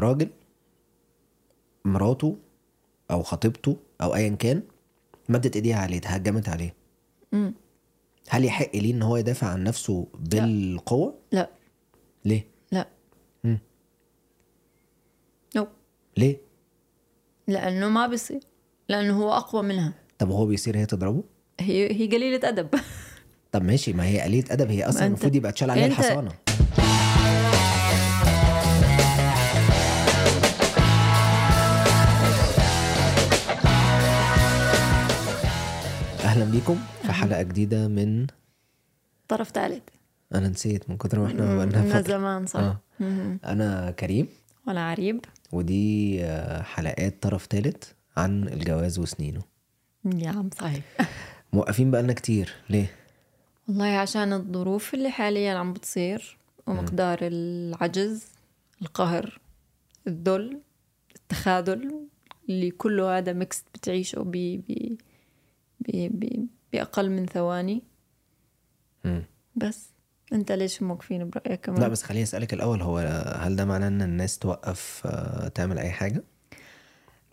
راجل مراته أو خطيبته أو ايا كان مدت إيديها عليه تهجمت عليه. مم. هل يحق ليه إن هو يدافع عن نفسه بالقوة؟ لا. ليه؟ لا. مم. نو. ليه؟ لأنه ما بيصير. لأنه هو أقوى منها. طب هو بيصير هي تضربه؟ هي هي قليلة أدب. طب ماشي ما هي قليلة أدب. هي أصلا المفروض يبقى اتشال عليها الحصانة. أهلا بيكم في حلقة جديدة من طرف ثالث أنا نسيت من كتر ما إحنا بقالنا من فترة. زمان صح. آه. أنا كريم. وأنا عريب. ودي آه، حلقات طرف ثالث عن الجواز وسنينه. يا عم صحيح. موقفين بقالنا كتير. ليه؟ والله عشان الظروف اللي حاليا عم بتصير ومقدار العجز القهر الذل التخاذل اللي كله هذا ميكس بتعيشه ب بأقل من ثواني. مم. بس. انت ليش موقفين برأيك كمان؟ لا بس خليني أسألك الأول هو هل ده معناه إن الناس توقف آه، تعمل أي حاجة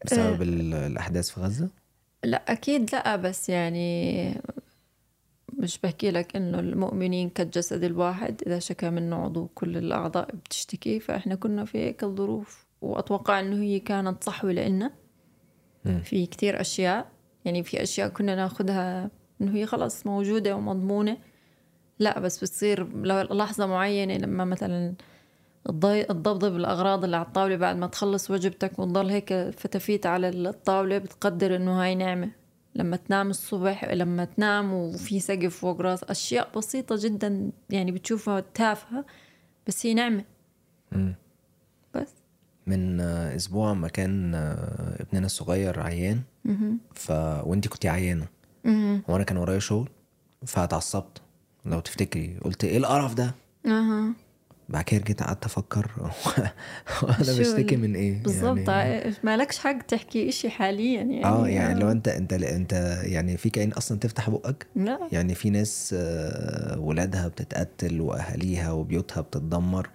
بسبب ال- الأحداث في غزة؟ لا أكيد لا بس يعني مش بحكي لك إنه المؤمنين كالجسد الواحد إذا شكى منه عضو كل الأعضاء بتشتكي. فإحنا كنا في هيك الظروف وأتوقع إنه هي كانت صحوة لإلنا مم. في كتير أشياء يعني في أشياء كنا ناخدها إنه هي خلص موجودة ومضمونة لا بس بتصير لحظة معينة لما مثلا الضبضب بالأغراض اللي على الطاولة بعد ما تخلص وجبتك وتضل هيك فتافيت على الطاولة بتقدر إنه هاي نعمة لما تنام الصبح لما تنام وفي سقف فوق رأس أشياء بسيطة جدا يعني بتشوفها تافهة بس هي نعمة. بس من أسبوع ما كان آه، ابننا الصغير عيان. ف وانتي كنتي عيانة. وأنا كان ورايا شغل فاتعصبت. لو تفتكري قلت إيه القرف ده؟ أها. بعد كده جيت قعدت أفكر. أنا شو بشتكي من إيه؟ بالضبط يعني مالكش حق تحكي إشي حاليا يعني. آه يعني لو انت أنت أنت يعني في كائن أصلا تفتح بقك؟ لا. يعني في ناس آه، ولادها بتتقتل وأهاليها وبيوتها بتتدمر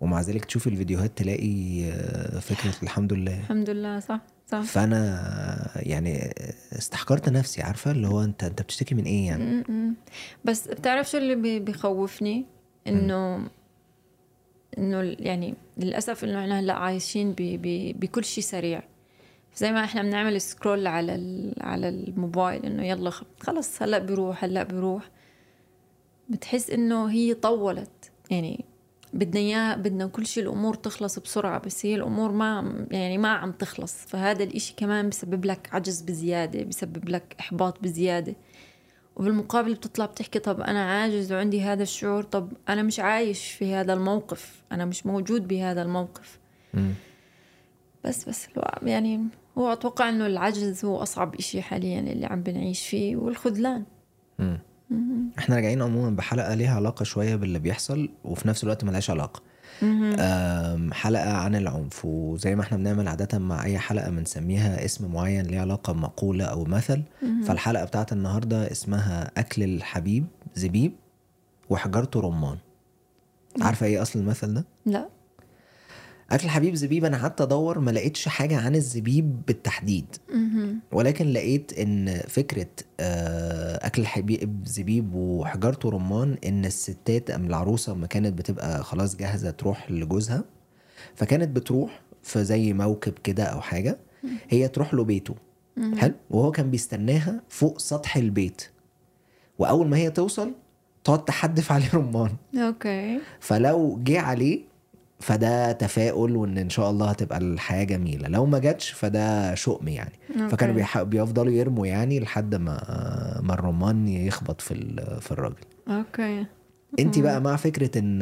ومع ذلك تشوف الفيديوهات تلاقي آه، فكرة الحمد لله. الحمد لله صح. صح. فأنا يعني استحقرت نفسي عارفة؟ اللي هو أنت أنت بتشتكي من إيه يعني؟ م-م. بس بتعرف شو اللي بي- بيخوفني؟ إنه إنه يعني للأسف إنه إحنا هلأ عايشين ب- ب- بكل شيء سريع. زي ما إحنا بنعمل سكرول على ال- على الموبايل إنه يلا خلص هلأ بيروح هلأ بيروح. بتحس إنه هي طولت. يعني بدنا إياه بدنا كل شيء الأمور تخلص بسرعة بس هي الأمور ما يعني ما عم تخلص فهذا الإشي كمان بسبب لك عجز بزيادة بسبب لك إحباط بزيادة وبالمقابل بتطلع بتحكي طب أنا عاجز وعندي هذا الشعور طب أنا مش عايش في هذا الموقف أنا مش موجود بهذا الموقف. بس بس يعني هو أتوقع إنه العجز هو أصعب إشي حاليا اللي عم بنعيش فيه والخذلان. إحنا راجعين عموما بحلقة ليها علاقة شوية باللي بيحصل وفي نفس الوقت ملهاش علاقة. حلقة عن العنف وزي ما إحنا بنعمل عادة مع أي حلقة بنسميها اسم معين ليه علاقة بمقولة أو مثل. فالحلقة بتاعت النهارده اسمها أكل الحبيب زبيب وحجرته رمان. عارفة إيه أصل المثل ده؟ لا. أكل الحبيب زبيب أنا قعدت أدور ما لقيتش حاجة عن الزبيب بالتحديد. ولكن لقيت إن فكرة آه، أكل الحبيب زبيب وحجرته رمان إن الستات أم العروسة لما كانت بتبقى خلاص جاهزة تروح لجوزها فكانت بتروح في زي موكب كده أو حاجة هي تروح له بيته. حلو؟ وهو كان بيستناها فوق سطح البيت. وأول ما هي توصل تقعد تحدف عليه رمان. okay. فلو جه عليه فده تفاؤل وإن إن شاء الله هتبقى الحياة جميلة لو ما جاتش فده شؤم يعني okay. فكانوا بيح... بيفضلوا يرموا يعني لحد ما ما الرمان يخبط في ال... في الراجل أوكي انت بقى مع فكرة إن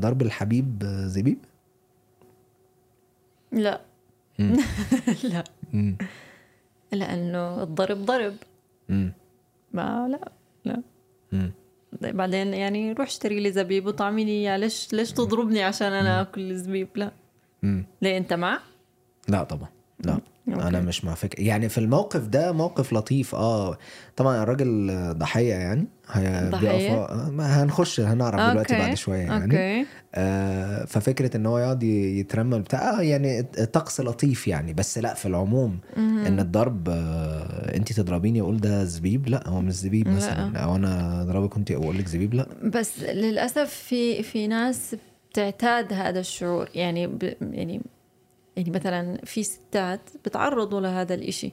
ضرب الحبيب زبيب لا. لا مم. لأنه الضرب ضرب مم. ما لا لا مم. بعدين يعني روح اشتري لي زبيب وطعمي لي اياه ليش ليش تضربني عشان أنا آكل الزبيب؟ لا. ليه أنت مع؟ لا طبعا لا. okay. أنا مش مع فكره يعني في الموقف ده موقف لطيف آه طبعا الراجل ضحية يعني ضحية؟ هنخش هنعرف okay. دلوقتي بعد شوية يعني أوكي آه ففكرة إن هو يقعد يترمى بتاع آه يعني طقس لطيف يعني بس لأ في العموم مهم. إن الضرب آه انت تضربيني أقول ده زبيب لأ هو مش زبيب لأ. مثلا أو أنا أضربك انت أقول لك زبيب لأ بس للأسف في في ناس بتعتاد هذا الشعور يعني ب يعني يعني مثلا في ستات بتعرضوا لهذا الإشي.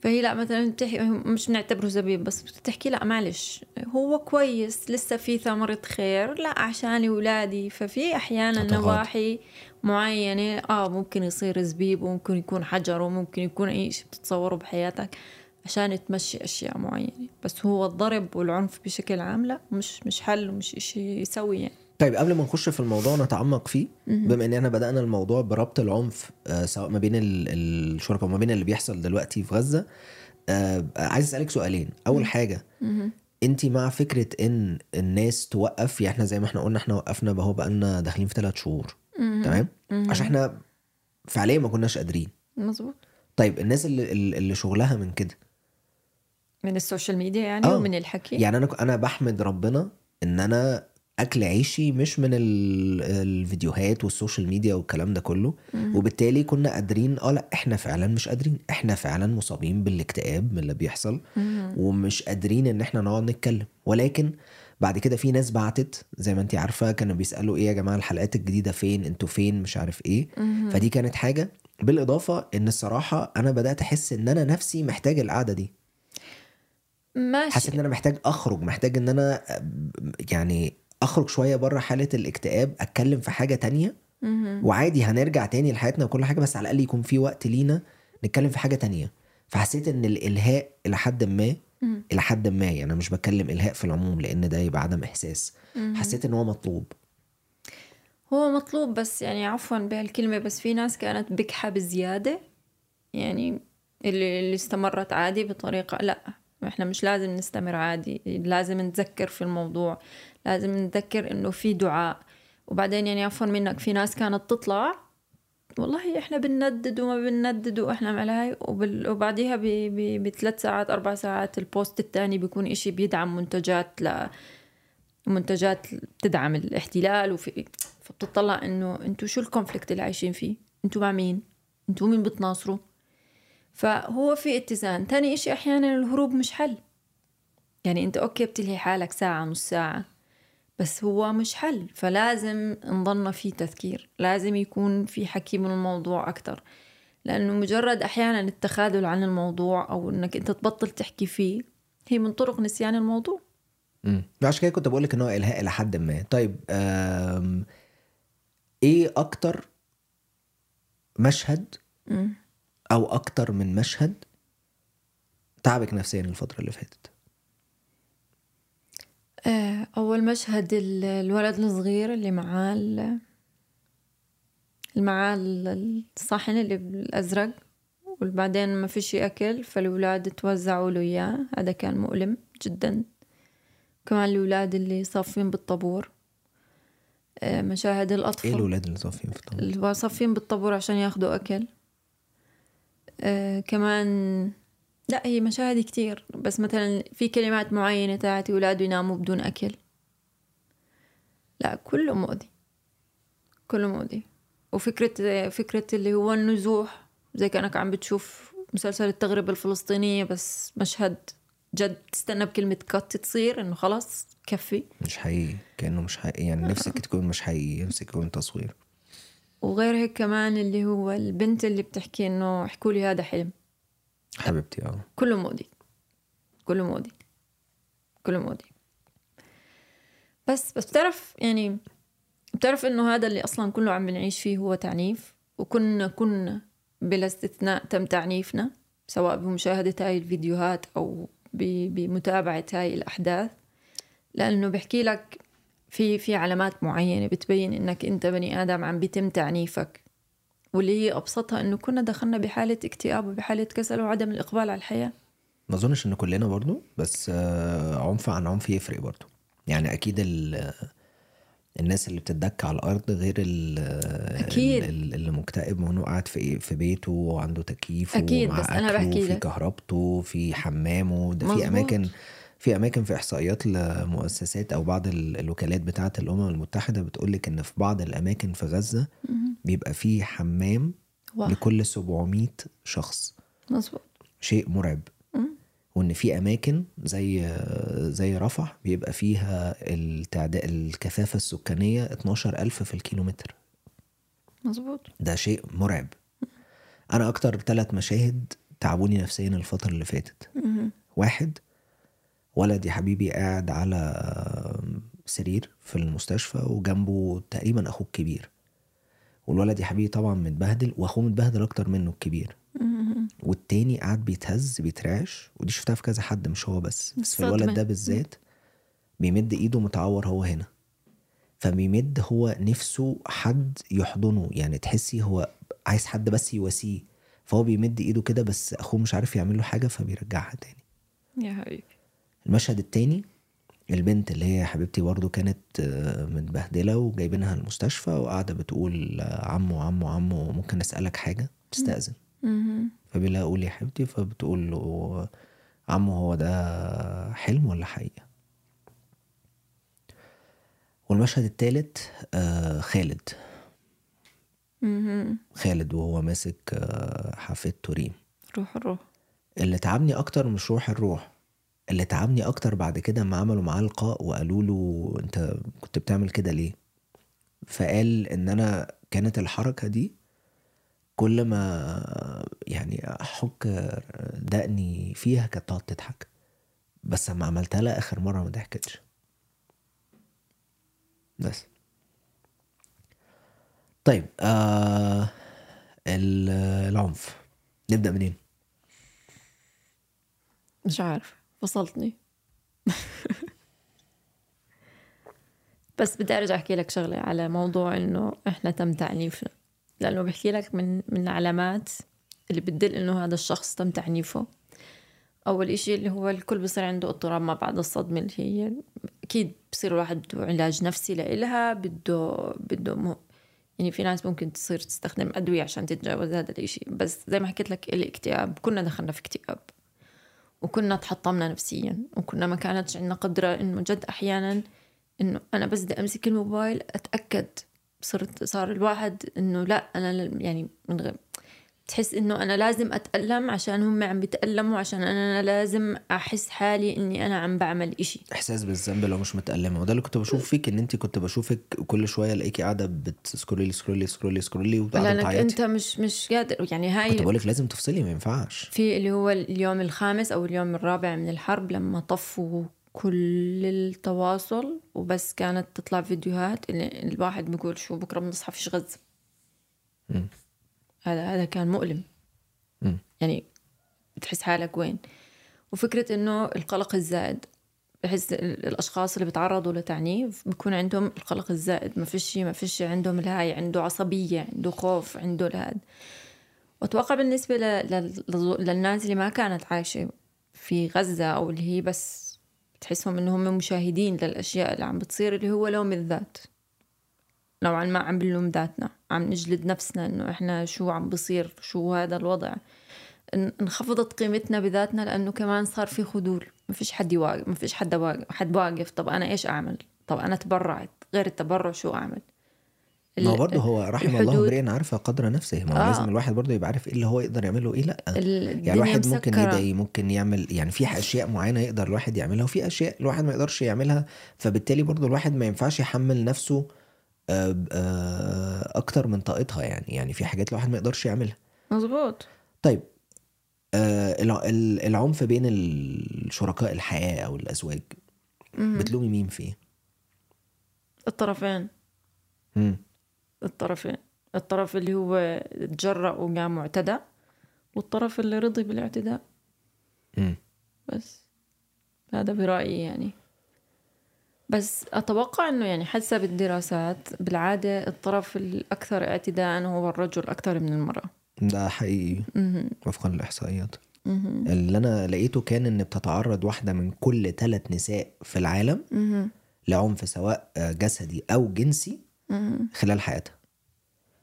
فهي لا مثلا بتحكي مش بنعتبره زبيب بس بتحكي لا معلش هو كويس لسه في ثمرة خير لا عشان أولادي ففي أحيانا. نواحي معينة آه ممكن يصير زبيب وممكن يكون حجر وممكن يكون أي شيء بتتصوره بحياتك عشان تمشي أشياء معينة بس هو الضرب والعنف بشكل عام لا مش مش حل ومش إشي يسوي يعني طيب قبل ما نخش في الموضوع نتعمق فيه بما اننا بدأنا الموضوع بربط العنف آه، سواء ما بين ال- الشركاء وما بين اللي بيحصل دلوقتي في غزة آه، عايز أسألك سؤالين. أول حاجة انت مع فكرة إن الناس توقف يعني إحنا زي ما إحنا قلنا إحنا وقفنا اهو بقالنا داخلين في ثلاث شهور تمام؟ عشان إحنا فعليا ما كناش قادرين. مزبوط طيب الناس اللي اللي شغلها من كده؟ من السوشيال ميديا يعني آه. ومن الحكي؟ يعني أنا أنا بحمد ربنا إن أنا أكل عيشي مش من ال- الفيديوهات وال social media والكلام ده كله. وبالتالي كنا قادرين آه لا إحنا فعلا مش قادرين. إحنا فعلا مصابين بالاكتئاب من اللي بيحصل. ومش قادرين إن إحنا نقعد نتكلم. ولكن بعد كده في ناس بعتت زي ما انت عارفة كانوا بيسألوا إيه يا جماعة الحلقات الجديدة فين؟ أنتوا فين؟ مش عارف إيه. فدي كانت حاجة. بالإضافة إن الصراحة أنا بدأت أحس إن أنا نفسي محتاج القعدة دي. ماشي. حاسس إن أنا محتاج أخرج محتاج إن أنا يعني أخرج شوية بره حالة الاكتئاب أتكلم في حاجة تانية وعادي هنرجع تاني لحياتنا وكل حاجة بس على الأقل يكون في وقت لينا نتكلم في حاجة تانية. فحسيت إن الإلهاء إلى حد ما إلى حد ما يعني أنا مش بتكلم إلهاء في العموم لأن ده يبقى عدم إحساس. حسيت إن هو مطلوب. هو مطلوب بس يعني عفوا بهالكلمة بس في ناس كانت بكحة بزيادة يعني اللي, اللي استمرت عادي بطريقة لأ إحنا مش لازم نستمر عادي لازم نتذكر في الموضوع. لازم نتذكر إنه في دعاء. وبعدين يعني عفوا منك في ناس كانت تطلع والله إحنا بنندد وما بنندد وإحنا على هاي. وبعديها. بثلاث ساعات أربع ساعات ال post الثاني بيكون إشي بيدعم منتجات ل منتجات بتدعم الاحتلال وفي فبتطلع إنه أنتوا شو ال conflict اللي عايشين فيه؟ أنتوا مع مين؟ أنتوا مين بتناصروا؟ فهو في اتزان. تاني إشي أحيانا الهروب مش حل. يعني أنت أوكي بتلهي حالك ساعة نص ساعة. بس هو مش حل. فلازم نضلنا في تذكير. لازم يكون في حكي من الموضوع أكتر. لأنه مجرد أحيانا التخاذل عن الموضوع أو أنك أنت تبطل تحكي فيه هي من طرق نسيان الموضوع. امم عشان كده كنت بقول لك ان هو إلهاء إلى حد ما. طيب إيه أكتر مشهد مم. أو أكتر من مشهد تعبك نفسيا الفترة اللي فاتت؟ أول مشهد ال- الولد الصغير اللي معاه ال- اللي معاه ال- الصحن اللي بالأزرق وبعدين ما فيش أكل فالولاد توزعوا له إياه. هذا كان مؤلم جدا. كمان الولاد اللي صافين بالطابور آه، مشاهد الأطفال. الولاد اللي صافين في الطابور اللي صافين بالطابور عشان ياخدوا أكل. آه كمان لا هي مشاهد كتير بس مثلا في كلمات معينة تاعت أولاد يناموا بدون أكل. لا كله مؤذي. كله مؤذي. وفكرة فكرة اللي هو النزوح زي كأنك عم بتشوف مسلسل التغربة الفلسطينية بس مشهد جد تستنى بكلمة كات تصير إنه خلاص كفي. مش حقيقي. كأنه مش حقيقي. يعني نفسك تكون مش حقيقي. نفسك يكون تصوير. وغير هيك كمان اللي هو البنت اللي بتحكي إنه احكوا لي هذا حلم. حبيبتي آه. كله مؤذي كله مؤذي كله مؤذي بس بس بتعرف يعني بتعرف إنه هذا اللي أصلا كله عم بنعيش فيه هو تعنيف وكنا كنا بلا استثناء تم تعنيفنا سواء بمشاهدة هاي الفيديوهات ب- بمتابعة هاي الأحداث. لأنه بحكي لك في في علامات معينة بتبين إنك أنت بني آدم عم بيتم تعنيفك. واللي هي أبسطها إنه كنا دخلنا بحالة اكتئاب وبحالة كسل وعدم الإقبال على الحياة ما أظنش ان كلنا برضو بس آه، عنف عن عنف يفرق برضو يعني أكيد ال- الناس اللي بتتدك على الأرض غير ال-. ال- اللي مكتئب هو قاعد في في بيته وعنده تكييف ومع بس أكله بحكي لك. كهربته في حمامه ده في. أماكن في أماكن في إحصائيات لمؤسسات أو بعض ال- الوكالات بتاعة الأمم المتحدة بتقول لك إن في بعض الأماكن في غزة بيبقى في حمام واو. لكل 700 شخص. مظبوط. شيء مرعب. وإن في أماكن زي زي رفح بيبقى فيها التعداد الكثافة السكانية 12000 في الكيلومتر. مظبوط. ده شيء مرعب. أنا أكتر ثلاث مشاهد تعبوني نفسيا الفترة اللي فاتت. واحد ولد يا حبيبي قاعد على سرير في المستشفى وجنبه تقريبا أخوه الكبير. والولد يا حبيبي طبعا متبهدل وأخوه متبهدل أكتر منه الكبير. والتاني قاعد بيتهز بيترعش ودي شفتها في كذا حد مش هو بس. بس في الولد. ده بالذات بيمد إيده متعور هو هنا. فبيمد هو نفسه حد يحضنه يعني تحسي هو عايز حد بس يواسيه. فهو بيمد إيده كده بس أخوه مش عارف يعمل له حاجة فبيرجعها تاني. يا حبيبي. المشهد التاني البنت اللي هي حبيبتي برضو كانت آه، متبهدلة وجايبينها المستشفى وقاعدة بتقول آه، عمو عمو عمو ممكن أسألك حاجة؟ تستأذن. فبيقول لها قولي يا حبيبتي فبتقول له عمو هو ده حلم ولا حقيقة؟ والمشهد التالت آه، خالد. خالد وهو ماسك آه، حفيدته ريم روح الروح اللي تعبني أكتر مش روح الروح. اللي تعبني أكتر بعد كده ما عملوا معاه لقاء وقالوا له أنت كنت بتعمل كده ليه؟ فقال إن أنا كانت الحركة دي كل ما يعني أحك دقني فيها كانت تقعد تضحك. بس لما عملتها لها آخر مرة ما ضحكتش. بس. طيب آه ال- العنف. نبدأ منين؟ مش عارف فصلتني. بس بدي أرجع أحكي لك شغلة على موضوع إنه إحنا تم تعنيفنا لأنه بحكي لك من من العلامات اللي بتدل إنه هذا الشخص تم تعنيفه. أول إشي اللي هو الكل بصير عنده اضطراب ما بعد الصدمة اللي هي أكيد بصير الواحد بده علاج نفسي لإلها بده بده مو يعني في ناس ممكن تصير تستخدم أدوية عشان تتجاوز هذا الإشي. بس زي ما حكيت لك الاكتئاب كنا دخلنا في اكتئاب. وكنا تحطمنا نفسيا وكنا ما كانتش عندنا قدرة إنه جد أحيانا إنه أنا بس بدي أمسك الموبايل أتأكد صرت صار الواحد إنه لا أنا يعني من غير تحس إنه أنا لازم أتألم عشان هم عم بيتألموا عشان أنا لازم أحس حالي إني أنا عم بعمل إشي. إحساس بالذنب لو مش متألمة. وده اللي كنت بشوف فيك إن أنت كنت بشوفك كل شوية الاقيكي قاعدة بتسكرولي سكرولي سكرولي سكرولي وقاعده بتعيطي أنت مش مش قادر. يعني هاي كنت بقولك لازم تفصلي ما ينفعش. في اللي هو اليوم الخامس أو اليوم الرابع من الحرب لما طفوا كل التواصل وبس كانت تطلع فيديوهات اللي الواحد بيقول شو بكرة بنصحى فيش مم. هذا هذا كان مؤلم. مم. يعني بتحس حالك وين. وفكرة إنه القلق الزائد بحس ال- الأشخاص اللي بيتعرضوا لتعنيف بيكون عندهم القلق الزائد. ما فيش ما فيش عندهم الهاي عنده عصبية عنده خوف عنده الهاد وأتوقع بالنسبة ل... ل... للناس اللي ما كانت عايشة في غزة أو اللي هي بس بتحسهم إنهم هم مشاهدين للأشياء اللي عم بتصير اللي هو لوم الذات. نوعا ما عم بنلوم ذاتنا عم نجلد نفسنا إنه إحنا شو عم بصير شو هذا الوضع. إن- انخفضت قيمتنا بذاتنا لأنه كمان صار في خذول. ما فيش حد يواقف ما فيش حد واقف حد واقف. طب أنا إيش أعمل؟ طب أنا تبرعت. غير التبرع شو أعمل؟ ما برضه هو رحم الله امرئ عارف قدر نفسه. ما آه. لازم الواحد برضه يبقى عارف إيه اللي هو يقدر يعمله وايه لأ. يعني الواحد ممكن. يدعي ممكن يعمل يعني في أشياء معينة يقدر الواحد يعملها وفي أشياء الواحد ما يقدرش يعملها. فبالتالي برضه الواحد ما ينفعش يحمل نفسه أكتر من طاقتها يعني يعني في حاجات الواحد ما يقدرش يعملها. مزبوط طيب آه، الع- ال- العنف بين الشركاء الحياة أو الأزواج بتلومي مين فيه؟ الطرفين. مم. الطرفين. الطرف اللي هو تجرأ وقام واعتدى والطرف اللي رضي بالاعتداء. مم. بس. هذا برأيي يعني. بس أتوقع أنه يعني حسب الدراسات بالعادة الطرف الأكثر اعتداء هو الرجل أكثر من المرأة. ده حقيقي. وفقا للإحصائيات. اللي أنا لقيته كان إن بتتعرض واحدة من كل ثلاث نساء في العالم لعنف سواء جسدي أو جنسي خلال حياتها.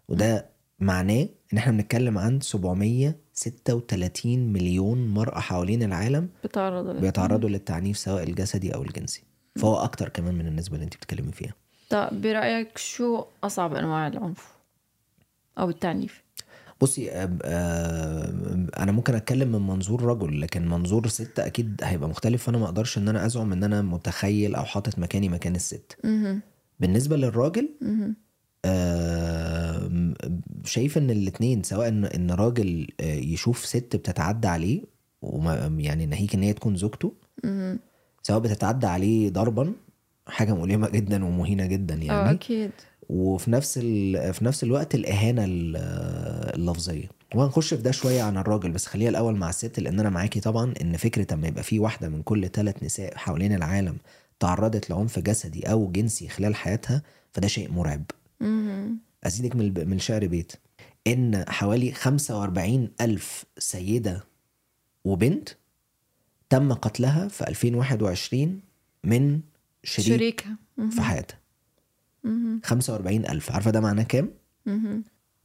وده معناه إن إحنا بنتكلم عن 736 مليون مرأة حوالين العالم بتعرضوا لل- بيتعرضوا للتعنيف سواء الجسدي أو الجنسي. فهو أكتر كمان من النسبة اللي انت بتتكلمي فيها طب برأيك شو أصعب أنواع العنف أو التعنيف بصي آه، آه، أنا ممكن أتكلم من منظور رجل لكن منظور ست أكيد هيبقى مختلف فأنا ما أقدرش إن أنا أزعم إن أنا متخيل أو حاطط مكاني مكان الست مهم. بالنسبة للراجل. آه، شايف إن الاتنين سواء إن راجل يشوف ست بتتعدى عليه وما يعني ناهيك إن هي تكون زوجته. سواء بتتعدى عليه ضربا حاجة مؤلمة جدا ومهينة جدا آه يعني. أكيد. وفي نفس ال... في نفس الوقت الإهانة ال- اللفظية. وهنخش في ده شوية عن الراجل بس خليها الأول مع الست لأن أنا معاكي طبعا إن فكرة أما يبقى في واحدة من كل ثلاث نساء حوالين العالم تعرضت لعنف جسدي أو جنسي خلال حياتها فده شيء مرعب. مهم. أزيدك من من الشعر بيت. إن حوالي 45 ألف سيدة وبنت تم قتلها في 2021 من شريك, شريك شريكها. في حياتها. مهم. 45 ألف. عارفة ده معناه كام؟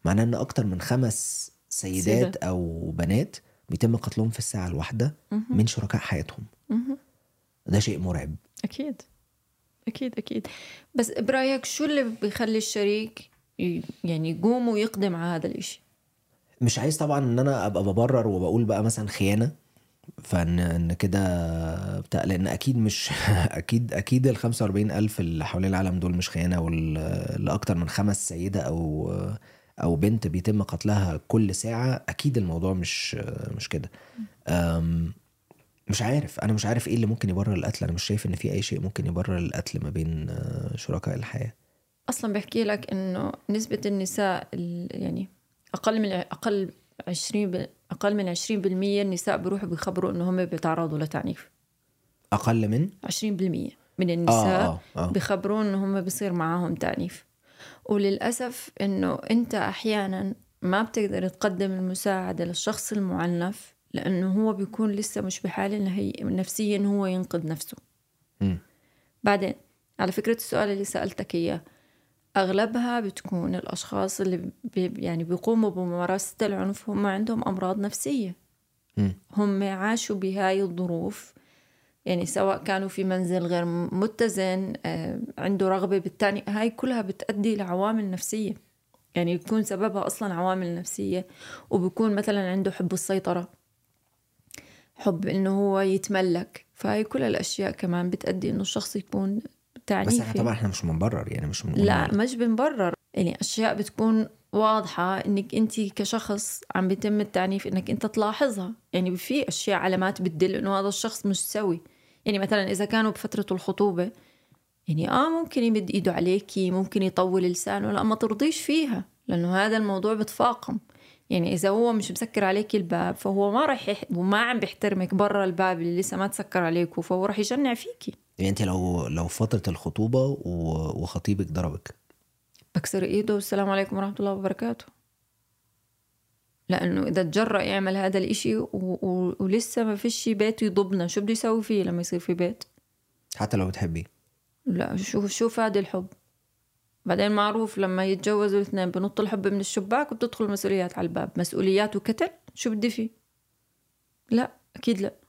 معناه إن أكتر من خمس سيدات سيدة. أو بنات بيتم قتلهم في الساعة الواحدة. من شركاء حياتهم. ده شيء مرعب. أكيد. أكيد أكيد. بس برأيك شو اللي بيخلي الشريك يعني يقوم ويقدم على هذا الإشي؟ مش عايز طبعا إن أنا أبقى ببرر وبقول بقى مثلا خيانة. فإن إن كده بتاع لأن أكيد مش أكيد أكيد ال 45 ألف اللي حوالين العالم دول مش خيانة واللي من خمس سيدة أو أو بنت بيتم قتلها كل ساعة أكيد الموضوع مش مش كده. مش عارف أنا مش عارف إيه اللي ممكن يبرر القتل أنا مش شايف إن في أي شيء ممكن يبرر القتل ما بين شركاء الحياة. أصلا بحكي لك إنه نسبة النساء ال- يعني أقل من أقل 20 ب- أقل من 20% النساء بيروحوا بيخبروا إنه هم بيتعرضوا لتعنيف. أقل من؟ 20% من النساء آه آه بيخبروا إنه هم بيصير معاهم تعنيف. وللأسف إنه أنت أحيانا ما بتقدر تقدم المساعدة للشخص المعنف لأنه هو بيكون لسه مش نفسيه انه هو ينقذ نفسه. مم. بعدين على فكرة السؤال اللي سألتك إياه أغلبها بتكون الأشخاص اللي بي يعني بيقوموا بممارسة العنف هم عندهم أمراض نفسية. هم عاشوا بهاي الظروف. يعني سواء كانوا في منزل غير متزن آه، عنده رغبة بالتاني هاي كلها بتأدي لعوامل نفسية. يعني بيكون سببها أصلا عوامل نفسية. وبيكون مثلا عنده حب السيطرة حب إنه هو يتملك. فهاي كل الأشياء كمان بتأدي إنه الشخص يكون بس تعنيفي إحنا طبعا إحنا مش بنبرر يعني مش لا مش بنبرر يعني أشياء بتكون واضحة إنك أنت كشخص عم بيتم التعنيف إنك أنت تلاحظها. يعني في أشياء علامات بتدل إنه هذا الشخص مش سوي. يعني مثلا إذا كانوا بفترة الخطوبة يعني آه ممكن يمد إيده عليكي ممكن يطول لسانه لا ما ترضيش فيها لأنه هذا الموضوع بتفاقم. يعني إذا هو مش مسكر عليك الباب فهو ما راح يح... وما عم بيحترمك برا الباب اللي لسه ما تسكر عليكم فهو راح يجنع فيكي يعني انت لو لو فترة الخطوبة وخطيبك ضربك. بكسر ايده. والسلام عليكم ورحمة الله وبركاته. لأنه إذا تجرأ يعمل هذا الإشي و... و... ولسه ما فيش بيت يضبنا شو بده يسوي فيه لما يصير في بيت؟ حتى لو بتحبيه. لا شو شو فاد الحب؟ بعدين معروف لما يتجوزوا الاثنين بنط الحب من الشباك وبتدخل المسؤوليات على الباب. مسؤوليات وكتل شو بدي فيه؟ لا أكيد لا.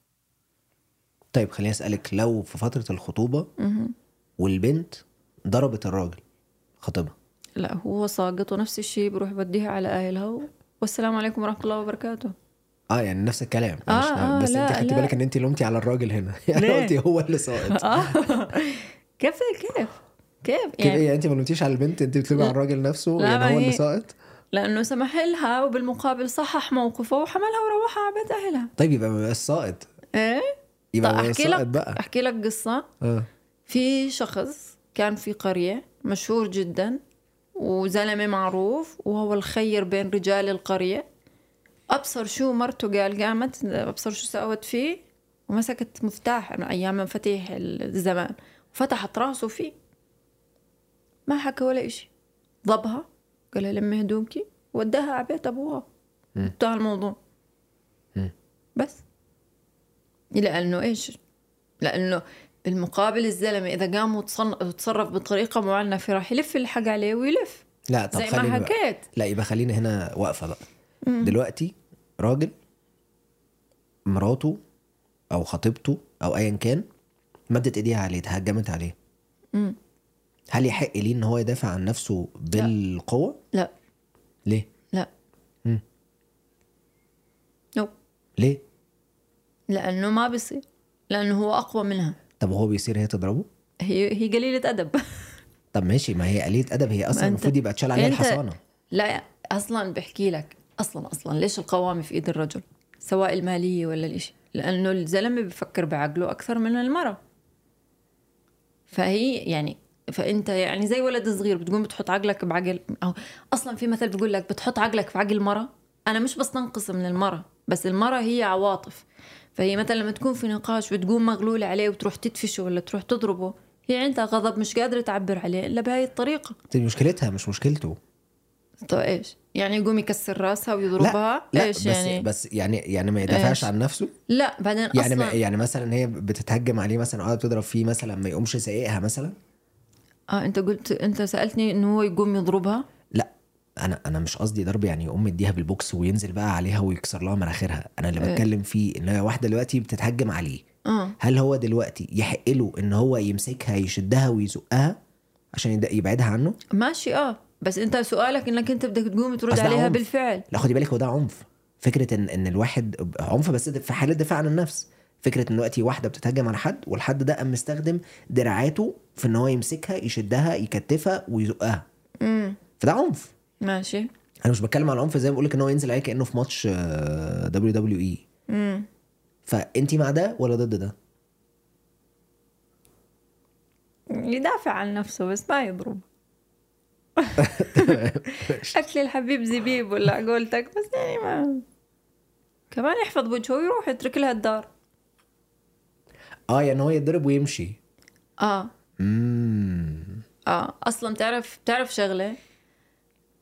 طيب خليني أسألك لو في فترة الخطوبة. والبنت ضربت الراجل خطيبها. لا هو ساقط ونفس الشيء بروح بديها على أهلها و... والسلام عليكم ورحمة الله وبركاته. آه يعني نفس الكلام. آه، مش- آه، بس لا، أنت خدتي. بالك إن أنت لومتي على الراجل هنا. يعني؟ قلتي هو اللي ساقط. آه. كيف كيف؟ كيف؟ كده يعني يعني أنت ما لومتيش على البنت أنت بتلومي على الراجل نفسه يعني هو اللي ساقط؟ لأنه سمح لها وبالمقابل صحح موقفه وحملها وروحها على بيت أهلها. طيب يبقى ما يبقاش ساقط. إيه؟ طيب أحكي لك بقى. أحكي لك قصة. آه. في شخص كان في قرية مشهور جدا وزلمة معروف وهو الخير بين رجال القرية. أبصر شو مرته قال قامت أبصر شو سوت فيه ومسكت مفتاح من أيام مفاتيح الزمان وفتحت راسه فيه. ما حكى ولا إشي. ضبها قال لها لمي هدومك وداها على بيت أبوها. انتهى الموضوع. مم. بس. لأنه إيش؟ لأنه بالمقابل الزلمة إذا قام وتصرف بطريقة معنفه راح يلف الحق عليه ويلف. لا طب زي ما. حكيت. لا يبقى خلينا هنا واقفة بقى. دلوقتي راجل مراته أو خطيبته أو ايا كان مدت إيديها عليه اتهجمت عليه. مم. هل يحق ليه إن هو يدافع عن نفسه بالقوة؟ لا. ليه؟ لا. مم. نو. ليه؟ لأنه ما بيصير لأنه هو أقوى منها. طب هو بيصير هي تضربه؟ هي هي قليلة أدب. طب ماشي ما هي قليلة أدب. هي أصلا المفروض يبقى اتشال عليها الحصانه لا أصلا بحكي لك أصلا أصلا ليش القوامة في إيد الرجل؟ سواء المالية ولا الإشي. لأنه الزلمة بفكر بعقله أكثر من المرأة. فهي يعني فأنت يعني زي ولد صغير بتقوم بتحط عقلك بعقل أو أصلا في مثل بيقول لك بتحط عقلك في عقل المرأة. أنا مش بستنقص من المرأة بس المرأة هي عواطف. فهي مثلا لما تكون في نقاش وتقوم مغلولة عليه وتروح تدفشه ولا تروح تضربه هي عندها غضب مش قادرة تعبر عليه إلا بهاي الطريقة دي مشكلتها مش مشكلته طيب إيش؟ يعني يقوم يكسر راسها ويضربها؟ لا إيش بس يعني؟ بس يعني يعني ما يدافعش إيش؟ عن نفسه لا بعدين يعني ما أصلا يعني مثلا هي بتتهجم عليه مثلا قاعدة بتضرب فيه مثلا ما يقومش سايقها مثلا آه أنت قلت أنت سألتني إنه هو يقوم يضربها لا أنا أنا مش قصدي ضرب يعني يقوم مديها بالبوكس وينزل بقى عليها ويكسر لها مناخيرها. أنا اللي إيه. بتكلم فيه ان هي واحدة دلوقتي بتتهجم عليه. آه. هل هو دلوقتي يحق له ان هو يمسكها يشدها ويزقها عشان يبعدها عنه؟ ماشي آه. بس انت سؤالك انك انت بدك تقوم ترد عليها عنف. بالفعل. لا خدي بالك هو ده عنف. فكرة إن إن الواحد عنف بس في حالة دفاع عن النفس. فكرة إن دلوقتي واحدة بتتهجم على حد والحد ده قام مستخدم دراعاته في إن هو يمسكها يشدها يكتفها ويزقها. امم فده عنف. ماشي. أنا مش بتكلم على العنف زي ما بقول لك إن هو ينزل عليه كأنه في ماتش WWE فانت مع ده ولا ضد ده؟ يدافع عن نفسه بس ما يضرب. اكل الحبيب زبيب ولا قولتك بس يعني ما كمان يحفظ وجهه ويروح يترك لها الدار. آه يعني هو يتضرب ويمشي. آه. امم آه أصلا بتعرف بتعرف شغلة؟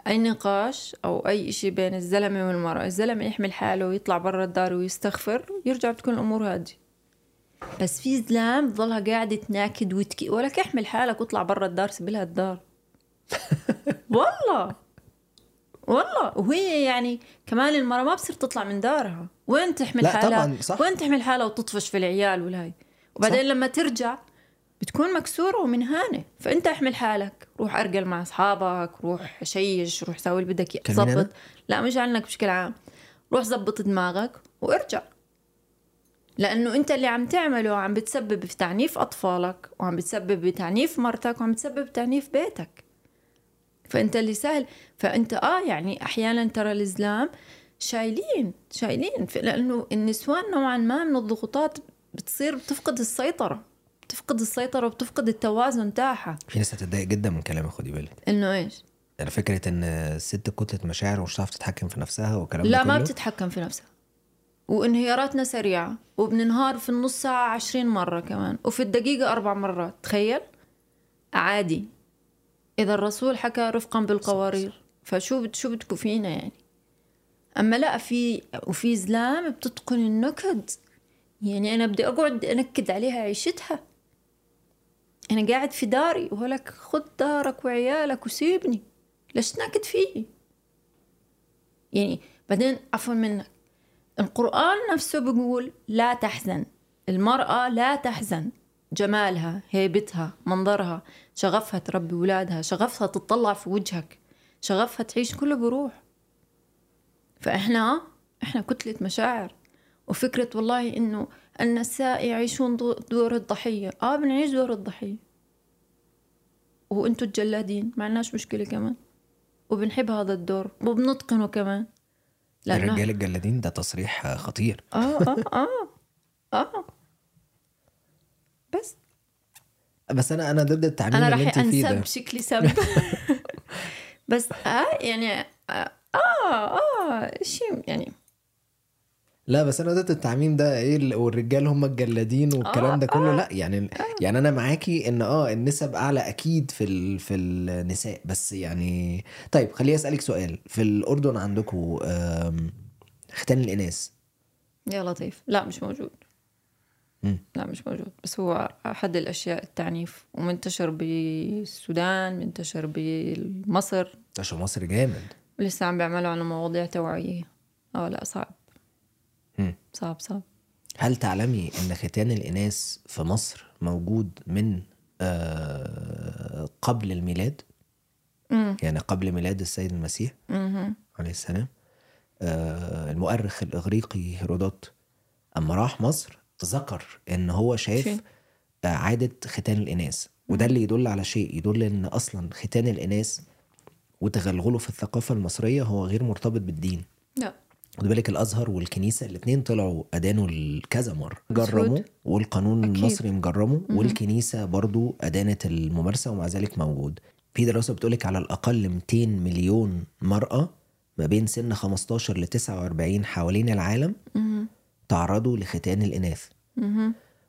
أي نقاش أو أي إشي بين الزلمة والمرأة الزلمة يحمل حاله ويطلع برا الدار ويستغفر يرجع بتكون الأمور هادية. بس في زلام بضلها قاعدة تناكد وتكي ولك احمل حالك واطلع برا الدار سيبلها الدار. والله. والله. وهي يعني كمان المرأة ما بصير تطلع من دارها. وين تحمل لا حالها؟ طبعاً، صح. وين تحمل حالها وتطفش في العيال والهاي؟ وبعدين صح. لما ترجع بتكون مكسورة ومنهانة فأنت احمل حالك. روح أرجل مع أصحابك روح شيش روح سوي اللي بدك أنا؟ ظبط. لا مش عنك بشكل عام. روح زبط دماغك وارجع. لأنه أنت اللي عم تعمله عم بتسبب في تعنيف أطفالك وعم بتسبب بتعنيف مرتك وعم بتسبب تعنيف بيتك. فأنت اللي سهل. فأنت آه يعني أحيانا ترى الإسلام شايلين شايلين. لأنه النسوان نوعا ما من الضغوطات بتصير بتفقد السيطرة. بتفقد السيطرة وبتفقد التوازن تاعها في ناس هتتضايق جدا من كلامي خدي بالك. إنه إيش؟ يعني فكرة إن الست كتلة مشاعر ومش هتعرف تتحكم في نفسها والكلام لا ما. بتتحكم في نفسها. وانهياراتنا سريعة وبننهار في النص ساعة عشرين مرة كمان وفي الدقيقة أربع مرات. تخيل؟ عادي. إذا الرسول حكى رفقا بالقوارير فشو بت- شو بدكم فينا يعني؟ أما لا في وفي زلام بتتقن النكد. يعني أنا بدي أقعد أنكد عليها عيشتها. أنا قاعد في داري وهلك خد دارك وعيالك وسيبني. ليش تنكد فيي؟ يعني بعدين عفوا منك. القرآن نفسه بيقول لا تحزن. المرأة لا تحزن. جمالها هيبتها منظرها شغفها تربي ولادها شغفها تطلع في وجهك شغفها تعيش كله بروح. فإحنا إحنا كتلة مشاعر. وفكرة والله إنه النساء يعيشون دو- دور الضحية. آه بنعيش دور الضحية. وأنتوا الجلادين ما عندناش مشكلة كمان. وبنحب هذا الدور وبنتقنه كمان. لأنه- الرجال الجلادين ده تصريح خطير. آه آه آه آه. بس. بس أنا أنا ضد التعميم أنا راح انسب شكلي سب بس آه يعني آه آه, آه شيء يعني لا بس أنا ضد التعميم ده إيه ال- والرجال هم الجلادين والكلام ده كله. لا يعني يعني أنا معاكي إن آه النسب أعلى أكيد في ال في النساء. بس يعني طيب خليني أسألك سؤال. في الأردن عندكم ختان الإناث؟ يا لطيف. لا مش موجود. مم. لا مش موجود. بس هو أحد الأشياء التعنيف. ومنتشر بالسودان منتشر بمصر عشان مصر جامد. ولسه عم بيعملوا على مواضيع توعية. آه لا صعب. مم. صعب صعب هل تعلمي إن ختان الإناث في مصر موجود من آه قبل الميلاد مم. يعني قبل ميلاد السيد المسيح. عليه السلام آه المؤرخ الإغريقي هيرودوت أما راح مصر ذكر إن هو شاف. آه، عادة ختان الإناث وده اللي يدل على شيء يدل إن أصلا ختان الإناث وتغلغله في الثقافة المصرية هو غير مرتبط بالدين لا خد بالك الأزهر والكنيسة الاثنين طلعوا أدانوا كذا مرة. جرموا والقانون أكيد. المصري مجرمه والكنيسة برضو أدانت الممارسة ومع ذلك موجود في دراسة بتقولك على الأقل 200 مليون مرأة ما بين سن 15 ل 49 حوالين العالم مهم. تعرضوا لختان الإناث.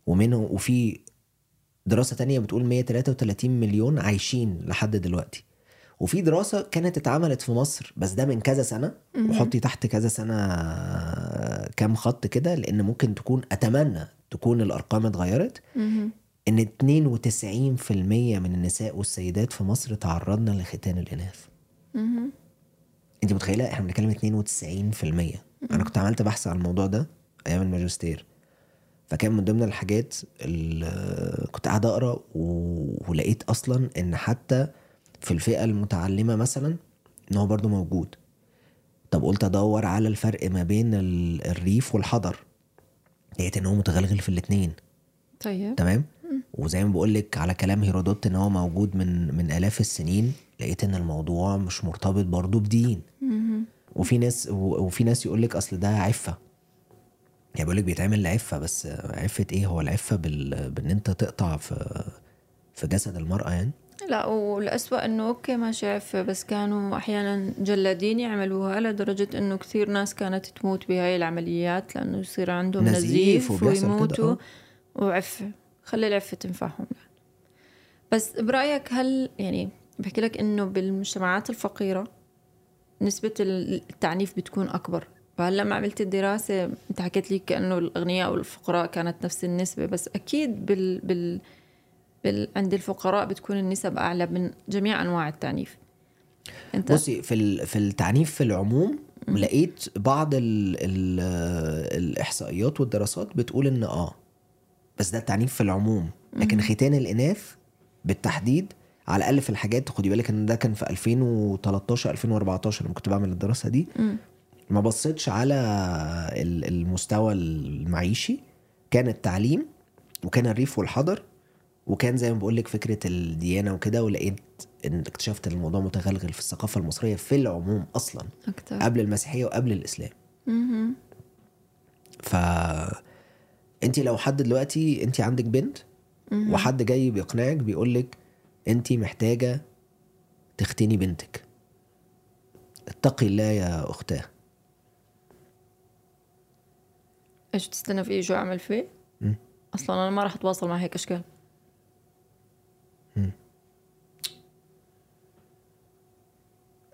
ومنهم وفي دراسة تانية بتقول 133 مليون عايشين لحد دلوقتي وفي دراسة كانت اتعملت في مصر بس ده من كذا سنة وحطي تحت كذا سنة كام خط كده لأن ممكن تكون أتمنى تكون الأرقام اتغيرت. إن 92% من النساء والسيدات في مصر تعرضنا لختان الإناث. أنت متخيلة؟ إحنا بنتكلم 92% أنا كنت عملت بحث عن الموضوع ده أيام الماجستير. فكان من ضمن الحاجات اللي كنت قاعد أقرأ و- ولقيت أصلا إن حتى في الفئة المتعلمة مثلا إن هو برضو موجود. طب قلت أدور على الفرق ما بين ال- الريف والحضر. لقيت إن هو متغلغل في الاتنين. طيب. تمام؟ وزي ما بقول لك على كلام هيرودوت إن هو موجود من من آلاف السنين لقيت إن الموضوع مش مرتبط برضو بدين. وفي ناس وفي ناس يقول لك أصل ده عفة. يعني بيقول لك بيتعمل لعفة بس عفة إيه؟ هو العفة بال... بإن أنت تقطع في في جسد المرأة يعني. لا والأسوأ إنه أوكي ماشي عفة بس كانوا أحيانا جلادين يعملوها لدرجة إنه كثير ناس كانت تموت بهاي العمليات لأنه يصير عندهم نزيف نزيف, ويموتوا. وعفة خلي العفة تنفعهم. بس برأيك هل يعني بحكي لك إنه بالمجتمعات الفقيرة نسبة التعنيف بتكون أكبر؟ فهلأ لما عملت الدراسة أنت حكيت لي كأنه الأغنياء والفقراء كانت نفس النسبة بس أكيد بال, بال بال... عند الفقراء بتكون النسب أعلى من جميع أنواع التعنيف. أنت؟ بصي في ال... في التعنيف في العموم لقيت بعض ال... ال... الإحصائيات والدراسات بتقول إن آه بس ده التعنيف في العموم. لكن ختان الإناث بالتحديد على الأقل في الحاجات خدي بالك إن ده كان في 2013 2014 لما كنت بعمل الدراسة دي. مم. ما بصيتش على ال- المستوى المعيشي كان التعليم وكان الريف والحضر وكان زي ما بقول لك فكرة الديانة وكده ولقيت إن اكتشفت إن الموضوع متغلغل في الثقافة المصرية في العموم أصلا أكتر. قبل المسيحية وقبل الإسلام. مهم. ف انت لو حد دلوقتي انت عندك بنت وحد جاي بيقنعك بيقول لك انت محتاجة تختني بنتك. اتقي الله يا أختاه. إيش تستنى فيه شو أعمل فيه؟ مم. أصلا أنا ما راح أتواصل مع هيك أشكال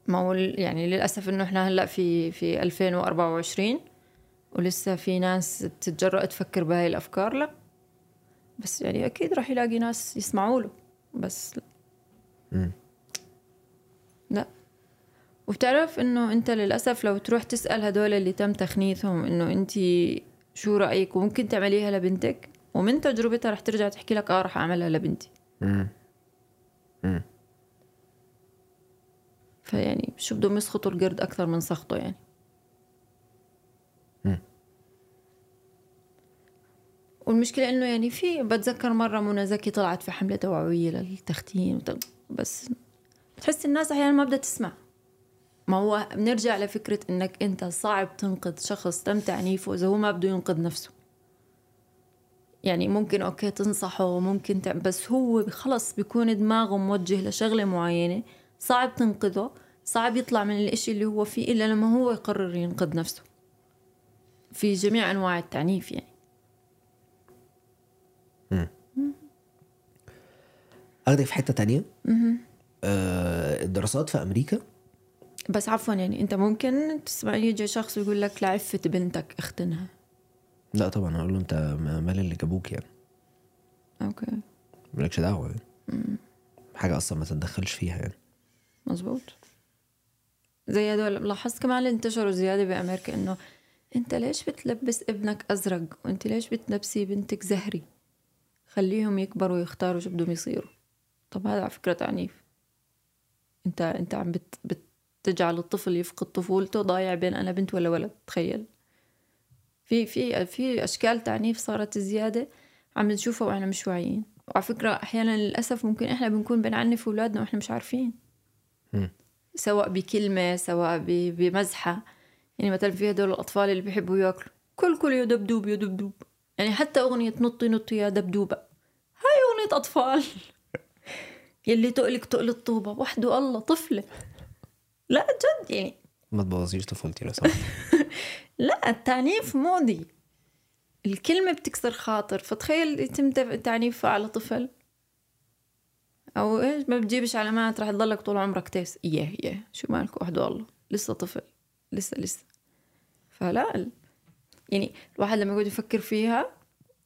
ما هو يعني للأسف إنه إحنا هلأ في في 2024 ولسه في ناس بتتجرأ تفكر بهاي الأفكار لأ بس يعني أكيد راح يلاقي ناس يسمعوا له بس لأ. مم. لأ وبتعرف إنه أنت للأسف لو تروح تسأل هدول اللي تم تخنيثهم إنه أنت شو رأيك وممكن تعمليها لبنتك ومن تجربتها رح ترجع تحكي لك آه رح أعملها لبنتي مم. فيعني شو بدهم يسخطوا القرد أكثر من سخطه يعني. مم. والمشكلة إنه يعني في بتذكر مرة منى زكي طلعت في حملة توعوية للتختين وت- بس بتحس الناس أحيانا ما بدها تسمع. ما هو بنرجع لفكرة إنك أنت صعب تنقذ شخص تم تعنيفه إذا هو ما بده ينقذ نفسه. يعني ممكن أوكي تنصحه ممكن تع... بس هو خلص بيكون دماغه موجه لشغلة معينة صعب تنقذه صعب يطلع من الإشي اللي هو فيه إلا لما هو يقرر ينقذ نفسه. في جميع أنواع التعنيف يعني. اخدك في حتة تانية؟ آه الدراسات في أمريكا؟ بس عفوا يعني أنت ممكن تسمع يجي شخص يقول لك لعفة بنتك اختنها. لا طبعا هقول له أنت ما- مال اللي جابوك يعني. أوكي. مالكش دعوة يعني. حاجة أصلا ما تتدخلش فيها يعني. مزبوط زي هدول لاحظت كمان اللي انتشروا زيادة بأمريكا إنه أنت ليش بتلبس ابنك أزرق؟ وأنت ليش بتلبسي بنتك زهري؟ خليهم يكبروا ويختاروا شو بدهم يصيروا. طب هذا على فكرة تعنيف. أنت أنت عم بت بتجعل الطفل يفقد طفولته ضايع بين أنا بنت ولا ولد تخيل. في في في أشكال تعنيف صارت زيادة عم نشوفها وإحنا مش واعيين وعلى فكرة أحيانا للأسف ممكن إحنا بنكون بنعنف أولادنا وإحنا مش عارفين. مم. سواء بكلمة سواء ب- بمزحة. يعني مثلا في هدول الأطفال اللي بيحبوا يأكلوا. كل كل يا دبدوب يا دبدوب. يعني حتى أغنية نطي نطي يا دبدوبة. هاي أغنية أطفال. يلي تقلك تقل الطوبة. وحده الله طفلة. لا جد يعني. ما تبوظيش طفولتي لو سمحت. لا التعنيف ماضي. الكلمة بتكسر خاطر فتخيل يتم تف- تعنيف على طفل. أو إيش ما بتجيبش علامات رح تضلك طول عمرك تيس. إياه إياه شو مالك وحده الله لسه طفل لسه لسه. فلا يعني الواحد لما يقعد يفكر فيها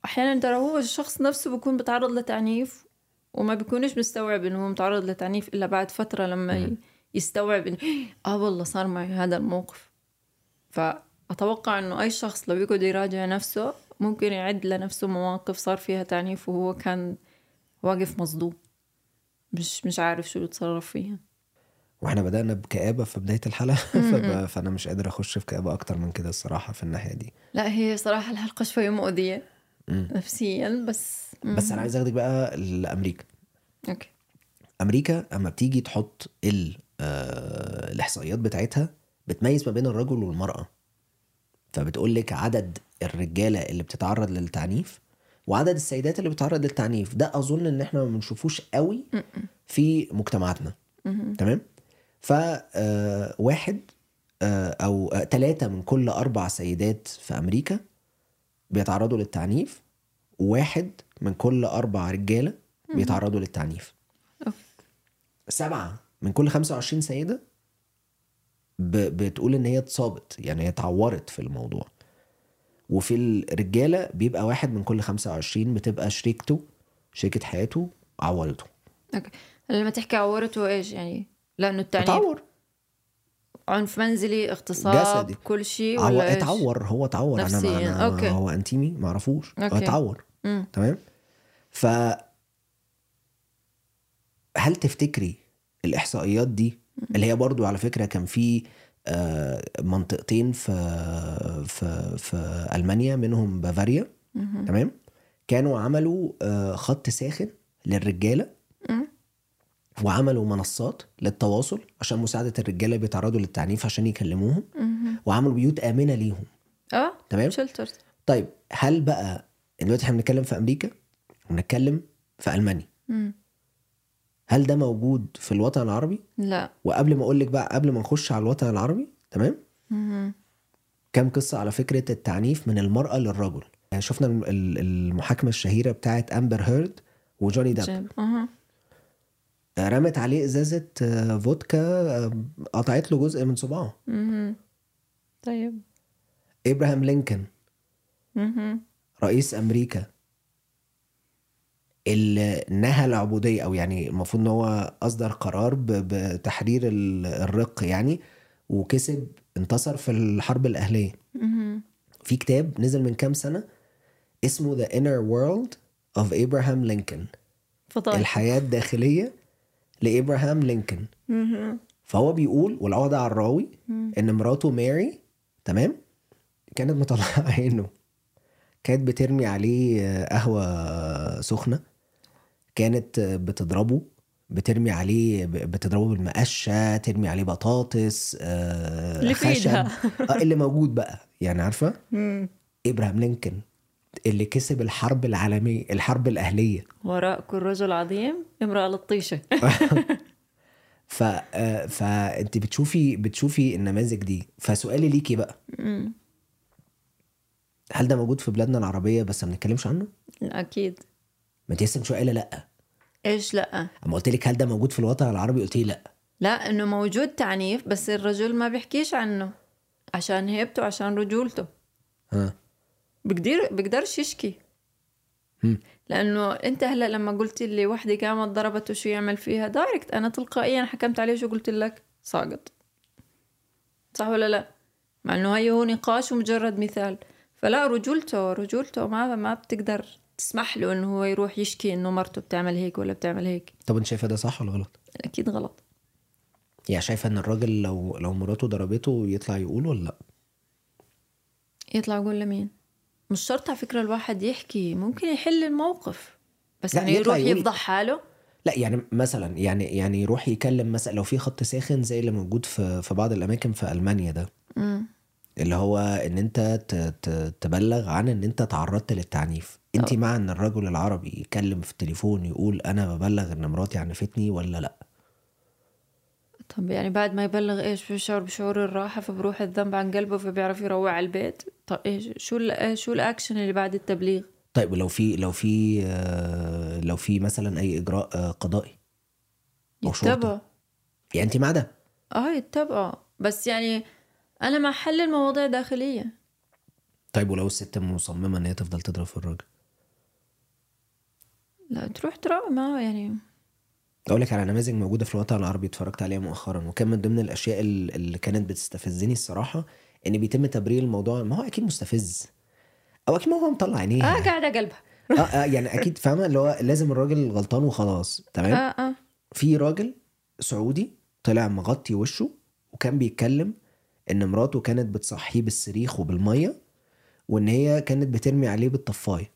أحيانا ترى هو الشخص نفسه بيكون بتعرض لتعنيف وما بيكونش مستوعب إنه هو متعرض لتعنيف إلا بعد فترة لما يستوعب إنه آه والله صار معي هذا الموقف. فأتوقع إنه أي شخص لو يقعد يراجع نفسه ممكن يعد لنفسه مواقف صار فيها تعنيف وهو كان واقف مصدوم. مش مش عارف شو يتصرف فيها. وإحنا بدأنا بكآبة في بداية الحلقة. فأنا مش قادر أخش في كآبة أكتر من كده الصراحة في الناحية دي. لا هي صراحة الحلقة شوي مؤذية نفسيا بس بس أنا عايز أخدك بقى لأمريكا. أوكي. أمريكا أما بتيجي تحط ال... آه... الإحصائيات بتاعتها بتميز ما بين الرجل والمرأة. فبتقول لك عدد الرجالة اللي بتتعرض للتعنيف وعدد السيدات اللي بتتعرض للتعنيف. ده أظن إن إحنا ما بنشوفوش قوي في مجتمعاتنا. تمام؟ فواحد أو ثلاثة من كل أربع سيدات في أمريكا بيتعرضوا للتعنيف وواحد من كل أربع رجالة بيتعرضوا للتعنيف. سبعة من كل 25 سيدة. بتقول إن هي اتصابت يعني هي اتعورت في الموضوع وفي الرجالة بيبقى واحد من كل 25 بتبقى شريكته شريكة حياته عورته أوكي لما تحكي عورته إيش يعني لأنه التعنيف اتعور عنف منزلي اغتصاب جسدي. كل شيء. ولا إيش؟ اتعور هو اتعور أنا أنا أوكي. هو أنتيمي ما اعرفوش هو. اتعور. تمام ف هل تفتكري الإحصائيات دي اللي هي برضو على فكرة كان في آه، منطقتين في في في ألمانيا منهم بافاريا تمام؟ كانوا عملوا آه، خط ساخن للرجالة. وعملوا منصات للتواصل عشان مساعدة الرجالة بيتعرضوا للتعنيف عشان يكلموهم. وعملوا بيوت آمنة ليهم. آه تمام؟ شلترز طيب هل بقى دلوقتي إحنا بنتكلم في أمريكا؟ ونتكلم في ألمانيا. مم. هل ده موجود في الوطن العربي؟ لا. وقبل ما أقول لك بقى قبل ما نخش على الوطن العربي تمام؟ مهم. كام قصة على فكرة التعنيف من المرأة للرجل. يعني شفنا الم- ال- المحاكمة الشهيرة بتاعت أمبر هيرد وجوني جيب. أها. رمت عليه إزازة آه، فودكا آه، قطعت له جزء من صباعه. طيب. إبراهام لينكولن. رئيس أمريكا. نهى العبودية أو يعني المفروض إن هو أصدر قرار بتحرير ال- الرق يعني وكسب انتصر في الحرب الأهلية. مهم. في كتاب نزل من كام سنة اسمه The Inner World of Abraham Lincoln. فضايح الحياة الداخلية لإبراهام لينكولن. فهو بيقول والعقدة على الراوي إن مراته ماري تمام؟ كانت مطلعة عينه. كانت بترمي عليه قهوة سخنة. كانت بتضربه بترمي عليه بتضربه بالمقشة ترمي عليه بطاطس آه، خشب. آه، اللي موجود بقى يعني عارفة. ابراهام لينكولن اللي كسب الحرب العالمية الحرب الأهلية وراء كل رجل عظيم امرأة لطيشة ف آه، فانت بتشوفي بتشوفي النماذج دي فسؤالي ليكي بقى. هل ده موجود في بلادنا العربية بس ما بنتكلمش عنه؟ أكيد ما انت لسه من شوية قايلة لأ. إيش لأ؟ أما قلت لك هل ده موجود في الوطن العربي؟ قلت لي لأ. لأ إنه موجود تعنيف بس الرجل ما بيحكيش عنه. عشان هيبته عشان رجولته. ها. بقدر بقدرش يشكي. مم. لأنه أنت هلأ لما قلت لي وحدة قامت ضربته شو يعمل فيها دايركت أنا تلقائيا حكمت عليه شو قلت لك. ساقط. صح ولا لأ؟ مع إنه هي هو نقاش ومجرد مثال. فلأ رجولته رجولته ما ما بتقدر تسمح له إنه هو يروح يشكي إنه مرته بتعمل هيك ولا بتعمل هيك؟ طب أنت شايفة ده صح ولا غلط؟ أكيد غلط. يعني شايفة إن الراجل لو لو مراته ضربته يطلع يقول ولا لأ؟ يطلع يقول لمين؟ مش شرط على فكرة الواحد يحكي ممكن يحل الموقف بس يعني يطلع يروح يقول- يفضح حاله. لأ يعني مثلا يعني يعني يروح يكلم مثلا لو في خط ساخن زي اللي موجود في في بعض الأماكن في ألمانيا ده مم. اللي هو إن أنت تبلغ عن إن أنت تعرضت للتعنيف. انت. مع إن الرجل العربي يتكلم في التليفون يقول أنا ببلغ إن مراتي عنفتني ولا لأ؟ طب يعني بعد ما يبلغ إيش؟ بيشعر بشعور الراحة فبروح الذنب عن قلبه فبيعرف يروع على البيت. طب إيش؟ شو ال شو الأكشن اللي بعد التبليغ؟ طيب ولو في لو في آه، لو في مثلا أي إجراء آه، قضائي. يتبعوا يعني انت مع ده؟ آه يتبعوا بس يعني أنا مع حل المواضيع داخلية. طيب ولو الست مصممة إن هي تفضل تضرب في الراجل؟ لا تروح تراوي ما يعني. أقول لك على نماذج موجودة في الوطن العربي اتفرجت عليها مؤخرا وكان من ضمن الأشياء ال- اللي كانت بتستفزني الصراحة إن بيتم تبرير الموضوع. ما هو أكيد مستفز. أو أكيد ما هو مطلع عينيها آه قاعدة قلبها. آه آه يعني أكيد فاهمة؟ اللي هو لازم الراجل غلطان وخلاص تمام؟ آه آه. في راجل سعودي طلع مغطي وشه وكان بيتكلم إن مراته كانت بتصحيه بالصريخ وبالمية وإن هي كانت بترمي عليه بالطفاية.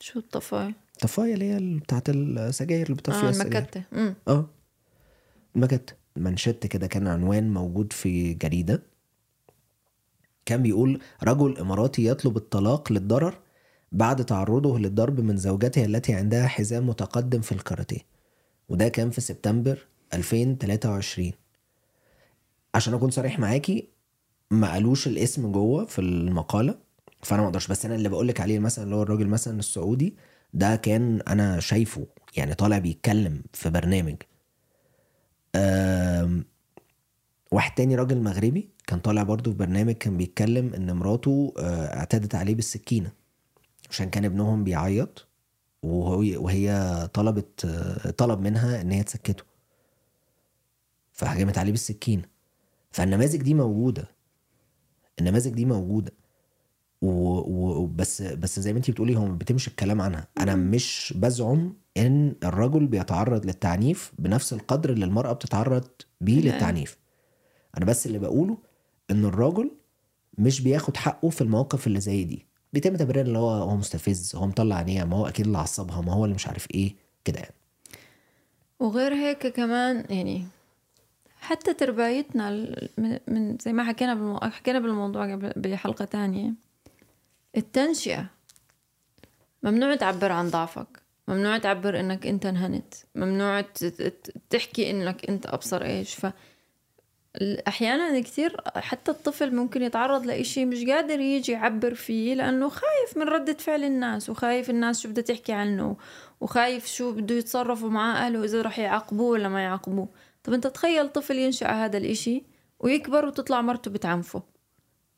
شو الطفاية؟ الطفاية اللي هي بتاعت السجاير اللي بتطفي آه امم آه. المجد منشط كده كان عنوان موجود في جريدة. كان بيقول رجل إماراتي يطلب الطلاق للضرر بعد تعرضه للضرب من زوجته التي عندها حزام متقدم في الكاراتيه. وده كان في سبتمبر 2023 عشان أكون صريح معاكي ما قالوش الاسم جوه في المقالة فأنا ما أقدرش. بس أنا اللي بقولك عليه مثلا اللي هو الراجل مثلا السعودي ده كان أنا شايفه يعني طالع بيتكلم في برنامج. واحد تاني راجل مغربي كان طالع برضو في برنامج كان بيتكلم إن مراته آه، اعتدت عليه بالسكينة عشان كان ابنهم بيعيط وهي وهي طلبت آه، طلب منها إن هي تسكته. فهجمت عليه بالسكينة. فالنماذج دي موجودة. النماذج دي موجودة. و- و- بس بس زي ما انت بتقولي هو بيتمش الكلام عنها. أنا مش بزعم إن الرجل بيتعرض للتعنيف بنفس القدر اللي المرأة بتتعرض بيه. للتعنيف. أنا بس اللي بقوله إن الراجل مش بياخد حقه في المواقف اللي زي دي. بيتم تبرير اللي هو هو مستفز هو مطلع عينيها ما هو أكيد اللي عصبها ما هو اللي مش عارف إيه كده يعني. وغير هيك كمان يعني حتى تربايتنا من, زي ما حكينا بالمو... حكينا بالموضوع قبل بحلقة تانية التنشئة. ممنوع تعبر عن ضعفك. ممنوع تعبر إنك أنت انهنت. ممنوع تحكي إنك أنت أبصر إيش. ف أحيانا كثير حتى الطفل ممكن يتعرض لإشي مش قادر يجي يعبر فيه لأنه خايف من ردة فعل الناس وخايف الناس شو بدها تحكي عنه وخايف شو بده يتصرفوا مع أهله إذا رح يعاقبوه ولا ما يعاقبوه. طب أنت تخيل طفل ينشأ هذا الإشي ويكبر وتطلع مرته بتعنفه.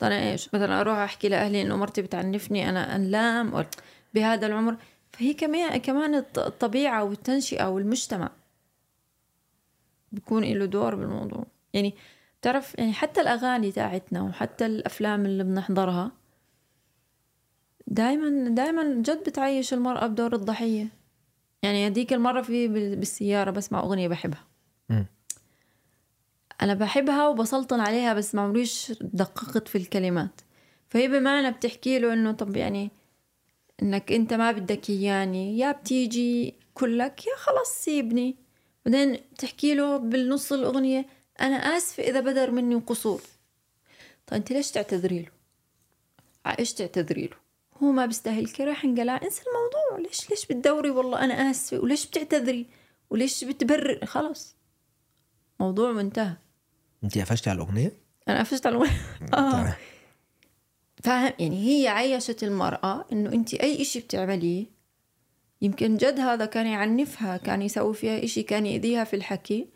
أنا إيش؟ مثلا أروح أحكي لأهلي إنه مرتي بتعنفني أنا أنلام بهذا العمر. فهي كمان كمان الط- الطبيعة والتنشئة والمجتمع بيكون له دور بالموضوع. يعني بتعرف يعني حتى الأغاني تاعتنا وحتى الأفلام اللي بنحضرها دائما دائما جد بتعيش المرأة بدور الضحية. يعني هذيك المرة في بال- بالسيارة بسمع أغنية بحبها. أنا بحبها وبسلطن عليها بس ما عمريش دققت في الكلمات. فهي بمعنى بتحكي له إنه طب يعني إنك أنت ما بدك إياني يا بتيجي كلك يا خلص سيبني. بعدين بتحكي له بالنص الأغنية أنا آسفة إذا بدر مني قصور. طيب أنت ليش تعتذري له؟ ع إيش تعتذري له؟ هو ما بيستاهل كرة انقلع انسى الموضوع. ليش ليش بتدوري؟ والله أنا آسفة. وليش بتعتذري؟ وليش بتبرر؟ خلص موضوع منتهى. انت قفشتي على الأغنية؟ أنا قفزت على الأغنية. آه. تمام. فاهم؟ يعني هي عيشت المرأة إنه انت أي إشي بتعمليه يمكن جد هذا كان يعنفها كان يسوي فيها إشي كان يأذيها في الحكي.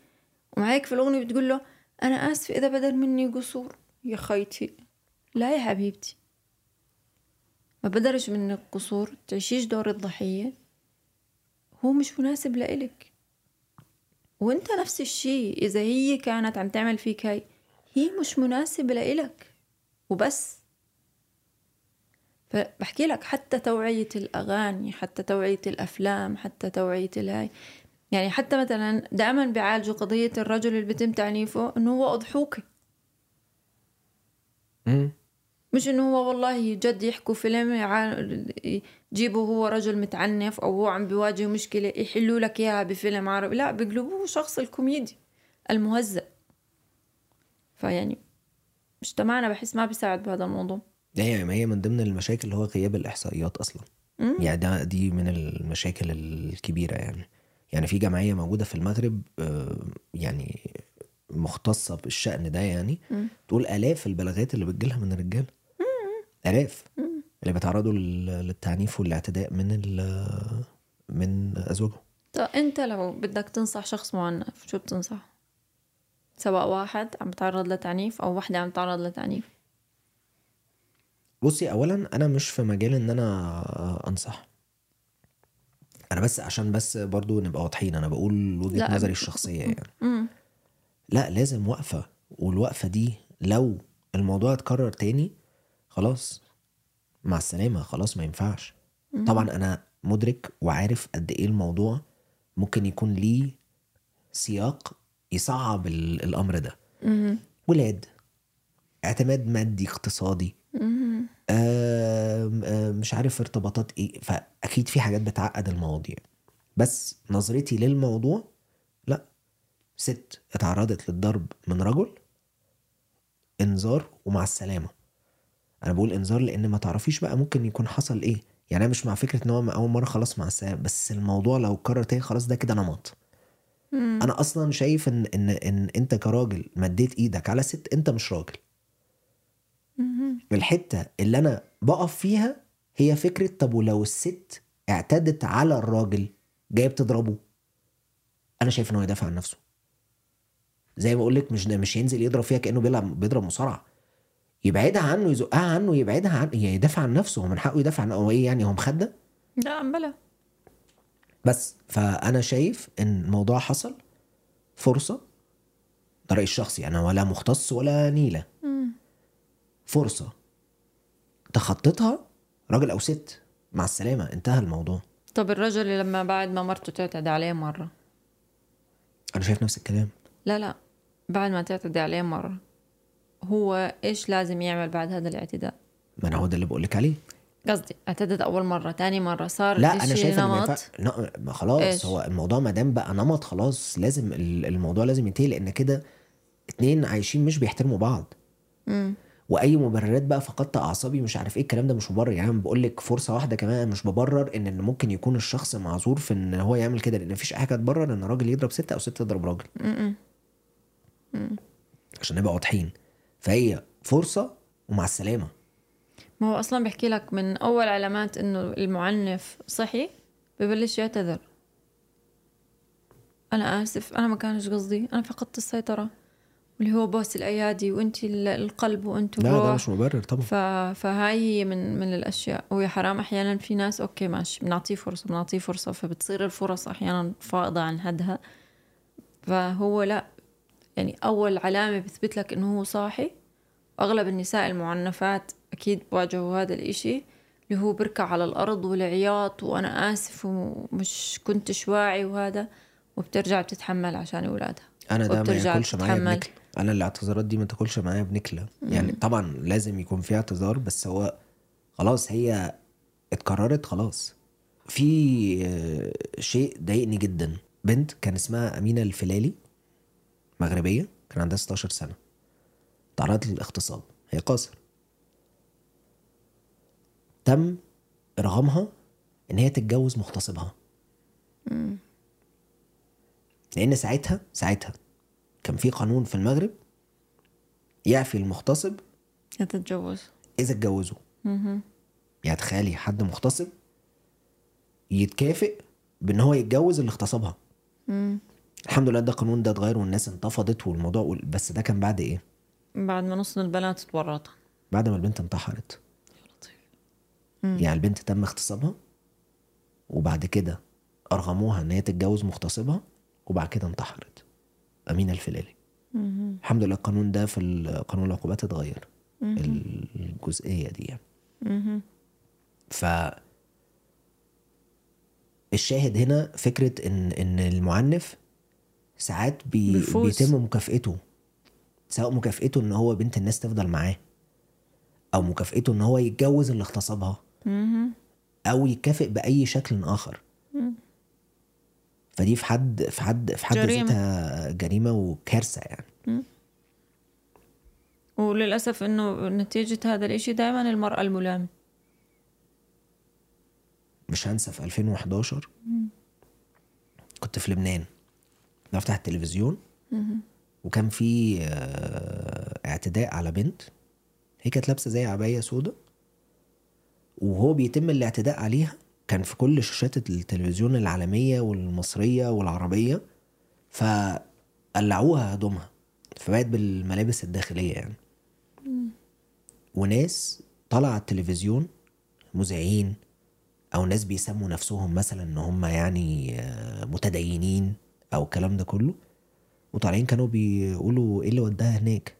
ومعاك في الأغنية بتقول له أنا آسفة إذا بدل مني قصور. يا خيتي. لا يا حبيبتي. ما بدرش من القصور تعيشيش دور الضحية. هو مش مناسب لإلك. وانت نفس الشيء إذا هي كانت عم تعمل فيك هاي هي مش مناسبة لإلك. وبس. فبحكي لك حتى توعية الأغاني حتى توعية الأفلام حتى توعية الهاي يعني حتى مثلا دائما بيعالجوا قضية الرجل اللي بيتم تعنيفه إنه هو أضحوكة مش إنه هو والله جد يحكوا فيلم يجيبوا هو رجل متعنف أو هو عم بيواجه مشكلة يحلوا لك إياها بفيلم عربي. لا بيقلبوه شخص الكوميدي المهزأ فيعني مجتمعنا بحس ما بيساعد بهذا الموضوع. هي ما هي من ضمن المشاكل اللي هو غياب الإحصائيات أصلا. مم. يعني ده دي من المشاكل الكبيرة يعني. يعني في جمعية موجودة في المغرب آه، يعني مختصة بالشأن ده يعني مم. تقول آلاف البلاغات اللي بتجيلها من الرجال. آلاف. مم. اللي بيتعرضوا لل- للتعنيف والاعتداء من ال- من ازواجهم طيب انت لو بدك تنصح شخص معنف شو بتنصح؟ سواء واحد عم يتعرض لتعنيف أو وحدة عم تتعرض لتعنيف. بصي اولا أنا مش في مجال إن أنا أنصح. أنا بس عشان بس برضو نبقى واضحين أنا بقول وجهة لا. نظري الشخصية يعني. امم لا لازم وقفة والوقفة دي لو الموضوع اتكرر تاني خلاص مع السلامة خلاص ما ينفعش. طبعا أنا مدرك وعارف قد إيه الموضوع ممكن يكون ليه سياق يصعب ال- الأمر ده. ولاد اعتماد مادي اقتصادي. آم، آم، مش عارف ارتباطات إيه فأكيد في حاجات بتعقد المواضيع. بس نظرتي للموضوع لا. ست اتعرضت للضرب من رجل انذار ومع السلامة. أنا بقول انذار لأن ما تعرفيش بقى ممكن يكون حصل إيه. يعني أنا مش مع فكرة إن هو أول مرة خلاص مع السلامه بس الموضوع لو اتكرر تاني خلاص ده كده نمط. أنا أصلا شايف إن إن إن أنت كراجل مديت إيدك على ست أنت مش راجل. الحتة اللي أنا بقف فيها هي فكرة طب ولو الست اعتدت على الراجل جاية بتضربه؟ أنا شايف إن هو يدافع عن نفسه. زي ما أقول لك مش مش ينزل يضرب فيها كأنه بيلعب بيضرب مصارعة. يبعدها عنه يزقها عنه يبعدها عنه يدافع عن نفسه هو من حقه يدافع عن هو إيه يعني هو مخدة؟ لا بلا. بس. فأنا شايف إن الموضوع حصل فرصة ده رأيي الشخصي أنا ولا مختص ولا نيلة. فرصة تخطيتها راجل أو ست. مع السلامة انتهى الموضوع. طب الرجل لما بعد ما مرته تعتدي عليه مرة؟ أنا شايف نفس الكلام. لا لا. بعد ما تعتدي عليه مرة. هو إيش لازم يعمل بعد هذا الاعتداء؟ ما أنا هو ده اللي بقول لك عليه. قصدي اعتدت أول مرة تاني مرة صار لا أنا شايف ان نمط؟ لا، ما خلاص إيش؟ هو الموضوع ما دام بقى نمط خلاص لازم ال- الموضوع لازم ينتهي لأن كده اتنين عايشين مش بيحترموا بعض. مم. وأي مبررات بقى فقدت أعصابي مش عارف إيه الكلام ده مش مبرر. يعني أنا بقول لك فرصة واحدة كمان مش ببرر ان إن ممكن يكون الشخص معذور في إن هو يعمل كده لأن مفيش أي حاجة تبرر إن راجل يضرب ست أو ست تضرب راجل. م-م. عشان نبقى واضحين. فهي فرصة ومع السلامة. ما هو أصلا بحكي لك من أول علامات إنه المعنف صحي ببلش يعتذر. أنا آسف أنا ما كانش قصدي أنا فقدت السيطرة اللي هو بوس الأيادي وانت ال- القلب وانت لا ده مش مبرر طبعا. ف... فهاي هي من من الأشياء. ويا حرام أحيانا في ناس أوكي ماشي بنعطيه فرصة بنعطيه فرصة فبتصير الفرص أحيانا فائضة عن حدها. فهو لا يعني أول علامة بتثبت لك إنه هو صاحي أغلب النساء المعنفات أكيد بواجهوا هذا الإشي اللي هو بركع على الأرض والعياط وأنا آسف ومش كنتش واعي وهذا وبترجع بتتحمل عشان أولادها. أنا ده ما ياكلش معايا. بنكله أنا الاعتذارات دي ما تاكلش معايا بنكلة. يعني طبعا لازم يكون في اعتذار بس هو خلاص هي اتكررت خلاص. في آه، شيء ضايقني جدا. بنت كان اسمها أمينة الفلالي. مغربية؟ كان عندها 16 سنة. تعرضت للاغتصاب. هي قاصر. تم ارغامها إن هي تتجوز مغتصبها. لأن ساعتها ساعتها كان في قانون في المغرب يعفي المغتصب تتجوز إذا اتجوزوا. يعني تخيلي حد مغتصب يتكافئ بإن هو يتجوز اللي اغتصبها. الحمد لله ده القانون ده اتغير والناس انتفضت والموضوع بس ده كان بعد إيه؟ بعد ما نص البنات تورطها بعد ما البنت انتحرت. يعني البنت تم اغتصابها وبعد كده أرغموها إن هي تتجوز مغتصبها وبعد كده انتحرت. امينه الفلالي الحمد لله القانون ده في قانون العقوبات اتغير. الجزئية دي يعني. ف الشاهد هنا فكرة إن إن المعنف ساعات بي بيفوز. بيتم مكافئته سواء مكافئته إن هو بنت الناس تفضل معاه. أو مكافئته إن هو يتجوز اللي اغتصبها. أو يكافئ بأي شكل آخر. فدي في حد في حد في حد جريمة. ذاتها جريمة وكارثة يعني. وللأسف إنه نتيجة هذا الإشي دائما المرأة الملامة. مش هنسى في 2011 كنت في لبنان. بفتح التلفزيون وكان في آه، اعتداء على بنت هي كانت لابسة زي عباية سودا وهو بيتم الاعتداء عليها كان في كل شاشات التلفزيون العالمية والمصرية والعربية فقلعوها هدومها فبقت بالملابس الداخلية يعني. وناس طلع على التلفزيون مذيعين أو ناس بيسموا نفسهم مثلا إن هم يعني آه، متدينين أو الكلام ده كله. وطالعين كانوا بيقولوا إيه اللي وداها هناك.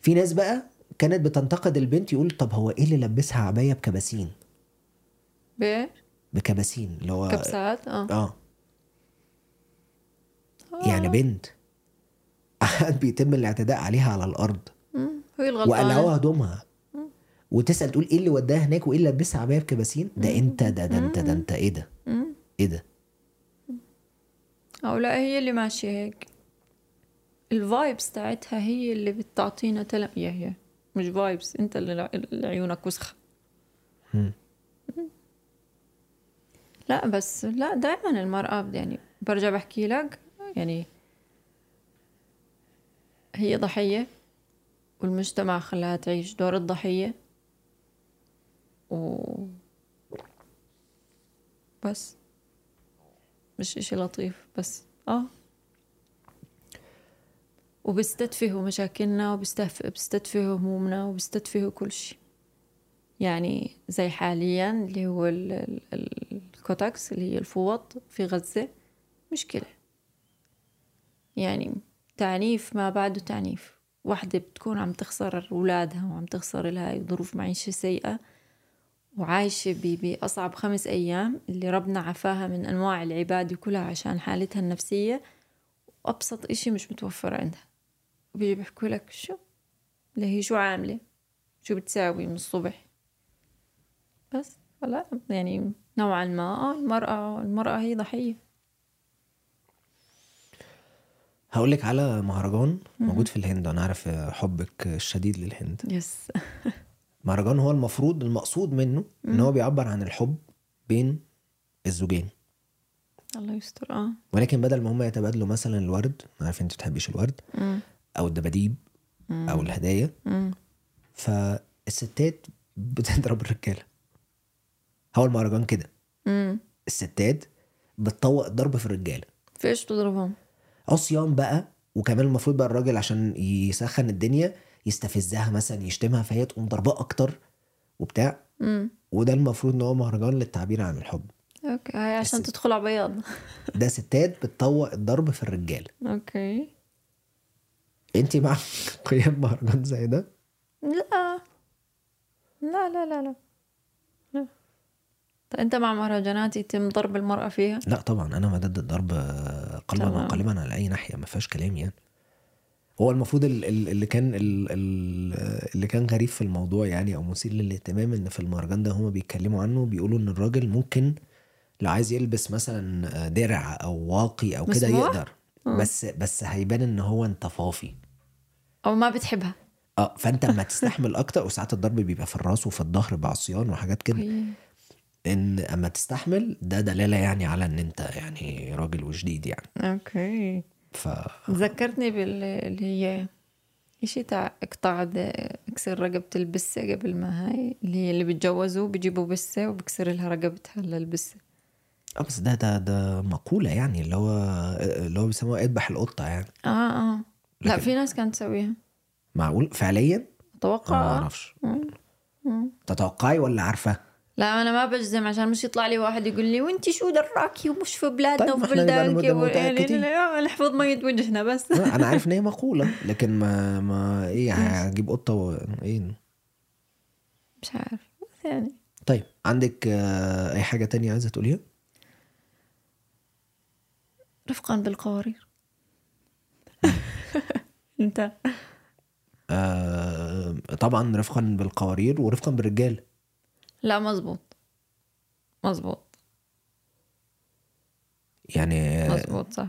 في ناس بقى كانت بتنتقد البنت يقول طب هو إيه اللي لبسها عباية بكباسين؟ بإيه؟ بكباسين اللي هو كبسات؟ آه. آه. يعني بنت. قعد بيتم الاعتداء عليها على الأرض. هي الغلطانة. وقلعوها هدومها. وتسأل تقول إيه اللي وداها هناك وإيه اللي لبسها عباية بكباسين؟ ده أنت ده ده أنت ده أنت إيه ده؟ إيه ده؟ أو لا هي اللي ماشية هيك. ال vibes تاعتها هي اللي بتعطينا تلم يا هي مش vibes انت اللي عيونك وسخة. مم. لا بس لا دائما المرأة يعني برجع بحكي لك يعني هي ضحية والمجتمع خلاها تعيش دور الضحية. و بس. مش إشي لطيف بس آه. وبيستدفهوا مشاكلنا وبيستدفهوا همومنا وبيستدفهوا كل شي. يعني زي حاليا اللي هو ال- ال- ال- الكوتاكس اللي هي الفوط في غزة مشكلة. يعني تعنيف ما بعده تعنيف. واحدة بتكون عم تخسر أولادها وعم تخسر لها ظروف معيشة سيئة. وعايشة بأصعب خمس أيام اللي ربنا عفاها من أنواع العبادة كلها عشان حالتها النفسية. وأبسط إشي مش متوفر عندها. وبيجي بيحكوا لك شو؟ اللي هي شو عاملة؟ شو بتساوي من الصبح؟ بس. فلا يعني نوعا ما. آه المرأة المرأة هي ضحية. هقول لك على مهرجان موجود في الهند. أنا عارف حبك الشديد للهند. يس مهرجان هو المفروض المقصود منه إن هو بيعبر عن الحب بين الزوجين. الله يستر آه. ولكن بدل ما هم يتبادلوا مثلا الورد عارف أنت بتحبيش الورد مم. أو الدباديب أو الهدايا مم. فالستات بتضرب الرجالة. هو المهرجان كده. مم. الستات بتطوق الضرب في الرجالة. في إيش تضربهم عصيان بقى وكمان المفروض بقى الراجل عشان يسخن الدنيا يستفزها مثلا يشتمها فهي تقوم ضرباه أكتر وبتاع. مم. وده المفروض إن هو مهرجان للتعبير عن الحب. okay. عشان تدخل على بياض ده ستات بتطوق الضرب في الرجاله okay. انت مع قيام مهرجان زي ده؟ لا. لا لا لا لا. لا. طيب أنت مع مهرجانات يتم ضرب المرأة فيها؟ لا طبعا أنا ما ضد الضرب قلبا. وقالبا على أي ناحية ما فيهاش كلام يعني. هو المفروض ال- ال- اللي كان ال- ال- اللي كان غريب في الموضوع يعني أو مثير للاهتمام إن في المهرجان ده هما بيتكلموا عنه بيقولوا إن الراجل ممكن لو عايز يلبس مثلا درع أو واقي أو كده؟ يقدر. بس بس هيبان إن هو أنت فافي. أو ما بتحبها. آه فأنت اما تستحمل أكتر وساعات الضرب بيبقى في الرأس وفي الظهر بعصيان وحاجات كده. إن أما تستحمل ده دلالة يعني على إن أنت يعني راجل وجديد يعني. أوكي. ف ذكرتني باللي هي إشي تاع اقطع إكسر رقبة البسة قبل ما هاي؟ اللي هي اللي بيتجوزوا بيجيبوا بسة وبكسر لها رقبتها للبسة. آه بس ده ده ده مقولة يعني اللي هو اللي هو بيسموها إذبح القطة يعني. آه آه. لا في ناس كانت تسويها. معقول؟ فعليا؟ أتوقع. ما. أعرفش. تتوقعي ولا عارفة؟ لا أنا ما بجزم عشان مش يطلع لي واحد يقول لي وأنت شو دراكي ومش في بلادنا طيب، وفي بلدانك يعني نحفظ مية وجهنا بس. أنا عارف إن هي مقولة لكن ما ما إيه هجيب قطة و... إيه؟ مش عارف. بس يعني. طيب عندك آه، أي حاجة تانية عايزة تقوليها؟ رفقا بالقوارير. أنت. آه طبعا رفقا بالقوارير ورفقا بالرجال. لا مزبوط مزبوط يعني مزبوط صح.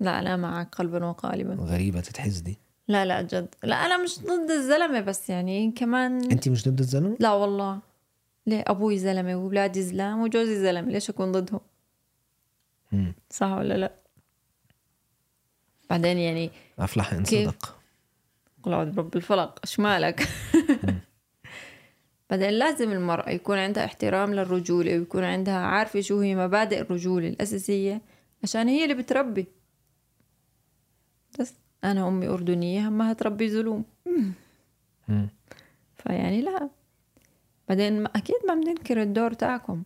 لا أنا معك قلبا وقالبا غريبة تتحس دي؟ لا لا جد. لا أنا مش ضد الزلمة بس يعني كمان انت مش ضد الزلمة؟ لا والله. ليه؟ أبوي زلمة واولادي زلام وجوزي زلمة. ليش أكون ضدهم. صح ولا لا؟ بعدين يعني إن كيف؟ صدق. قل أعوذ برب الفلق. إيش مالك؟ بعدين لازم المرأة يكون عندها احترام للرجولة ويكون عندها عارفة شو هي مبادئ الرجولة الأساسية عشان هي اللي بتربي. بس أنا أمي أردنية همها تربي زلوم مم. فيعني لا. بعدين أكيد ما بننكر الدور تاعكم.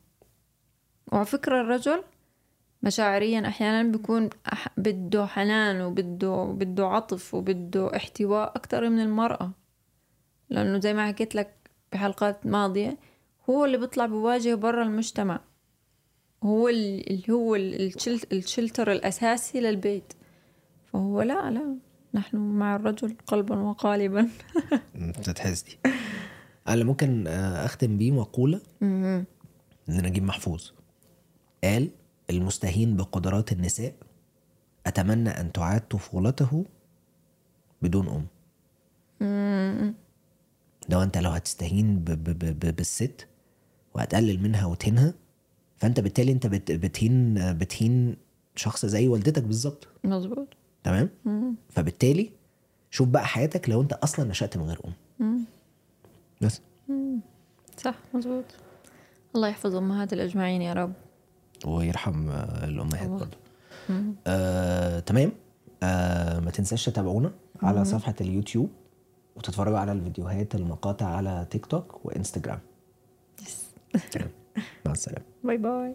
وعلى فكرة الرجل مشاعريا أحيانا بيكون أح- بده حنان وبده بده عطف وبده احتواء أكتر من المرأة. لأنه زي ما حكيت لك بحلقات ماضية هو اللي بيطلع بواجه برا المجتمع. هو ال- اللي هو ال- الشل- الشلتر الأساسي للبيت. فهو لا لا نحن مع الرجل قلبا وقالبا. تتحس دي. أنا ممكن آه، أختم بيه مقولة؟ مهم. لنجيب محفوظ. قال المستهين بقدرات النساء أتمنى أن تعاد طفولته بدون أم. لو انت لو هتستهين ب ب ب بالست وهتقلل منها وتهينها فانت بالتالي انت بت بتهين بتهين شخص زي والدتك بالظبط. مظبوط. تمام؟ فبالتالي شوف بقى حياتك لو انت أصلا نشأت من غير أم. بس. صح مظبوط. الله يحفظ أمهات الأجمعين يا رب. ويرحم آه، الأمهات برضه آه، تمام؟ آه، ما تنساش تتابعونا على صفحة اليوتيوب. وتتفرجوا على الفيديوهات المقاطع على تيك توك وإنستجرام. تمام. مع السلامة. bye bye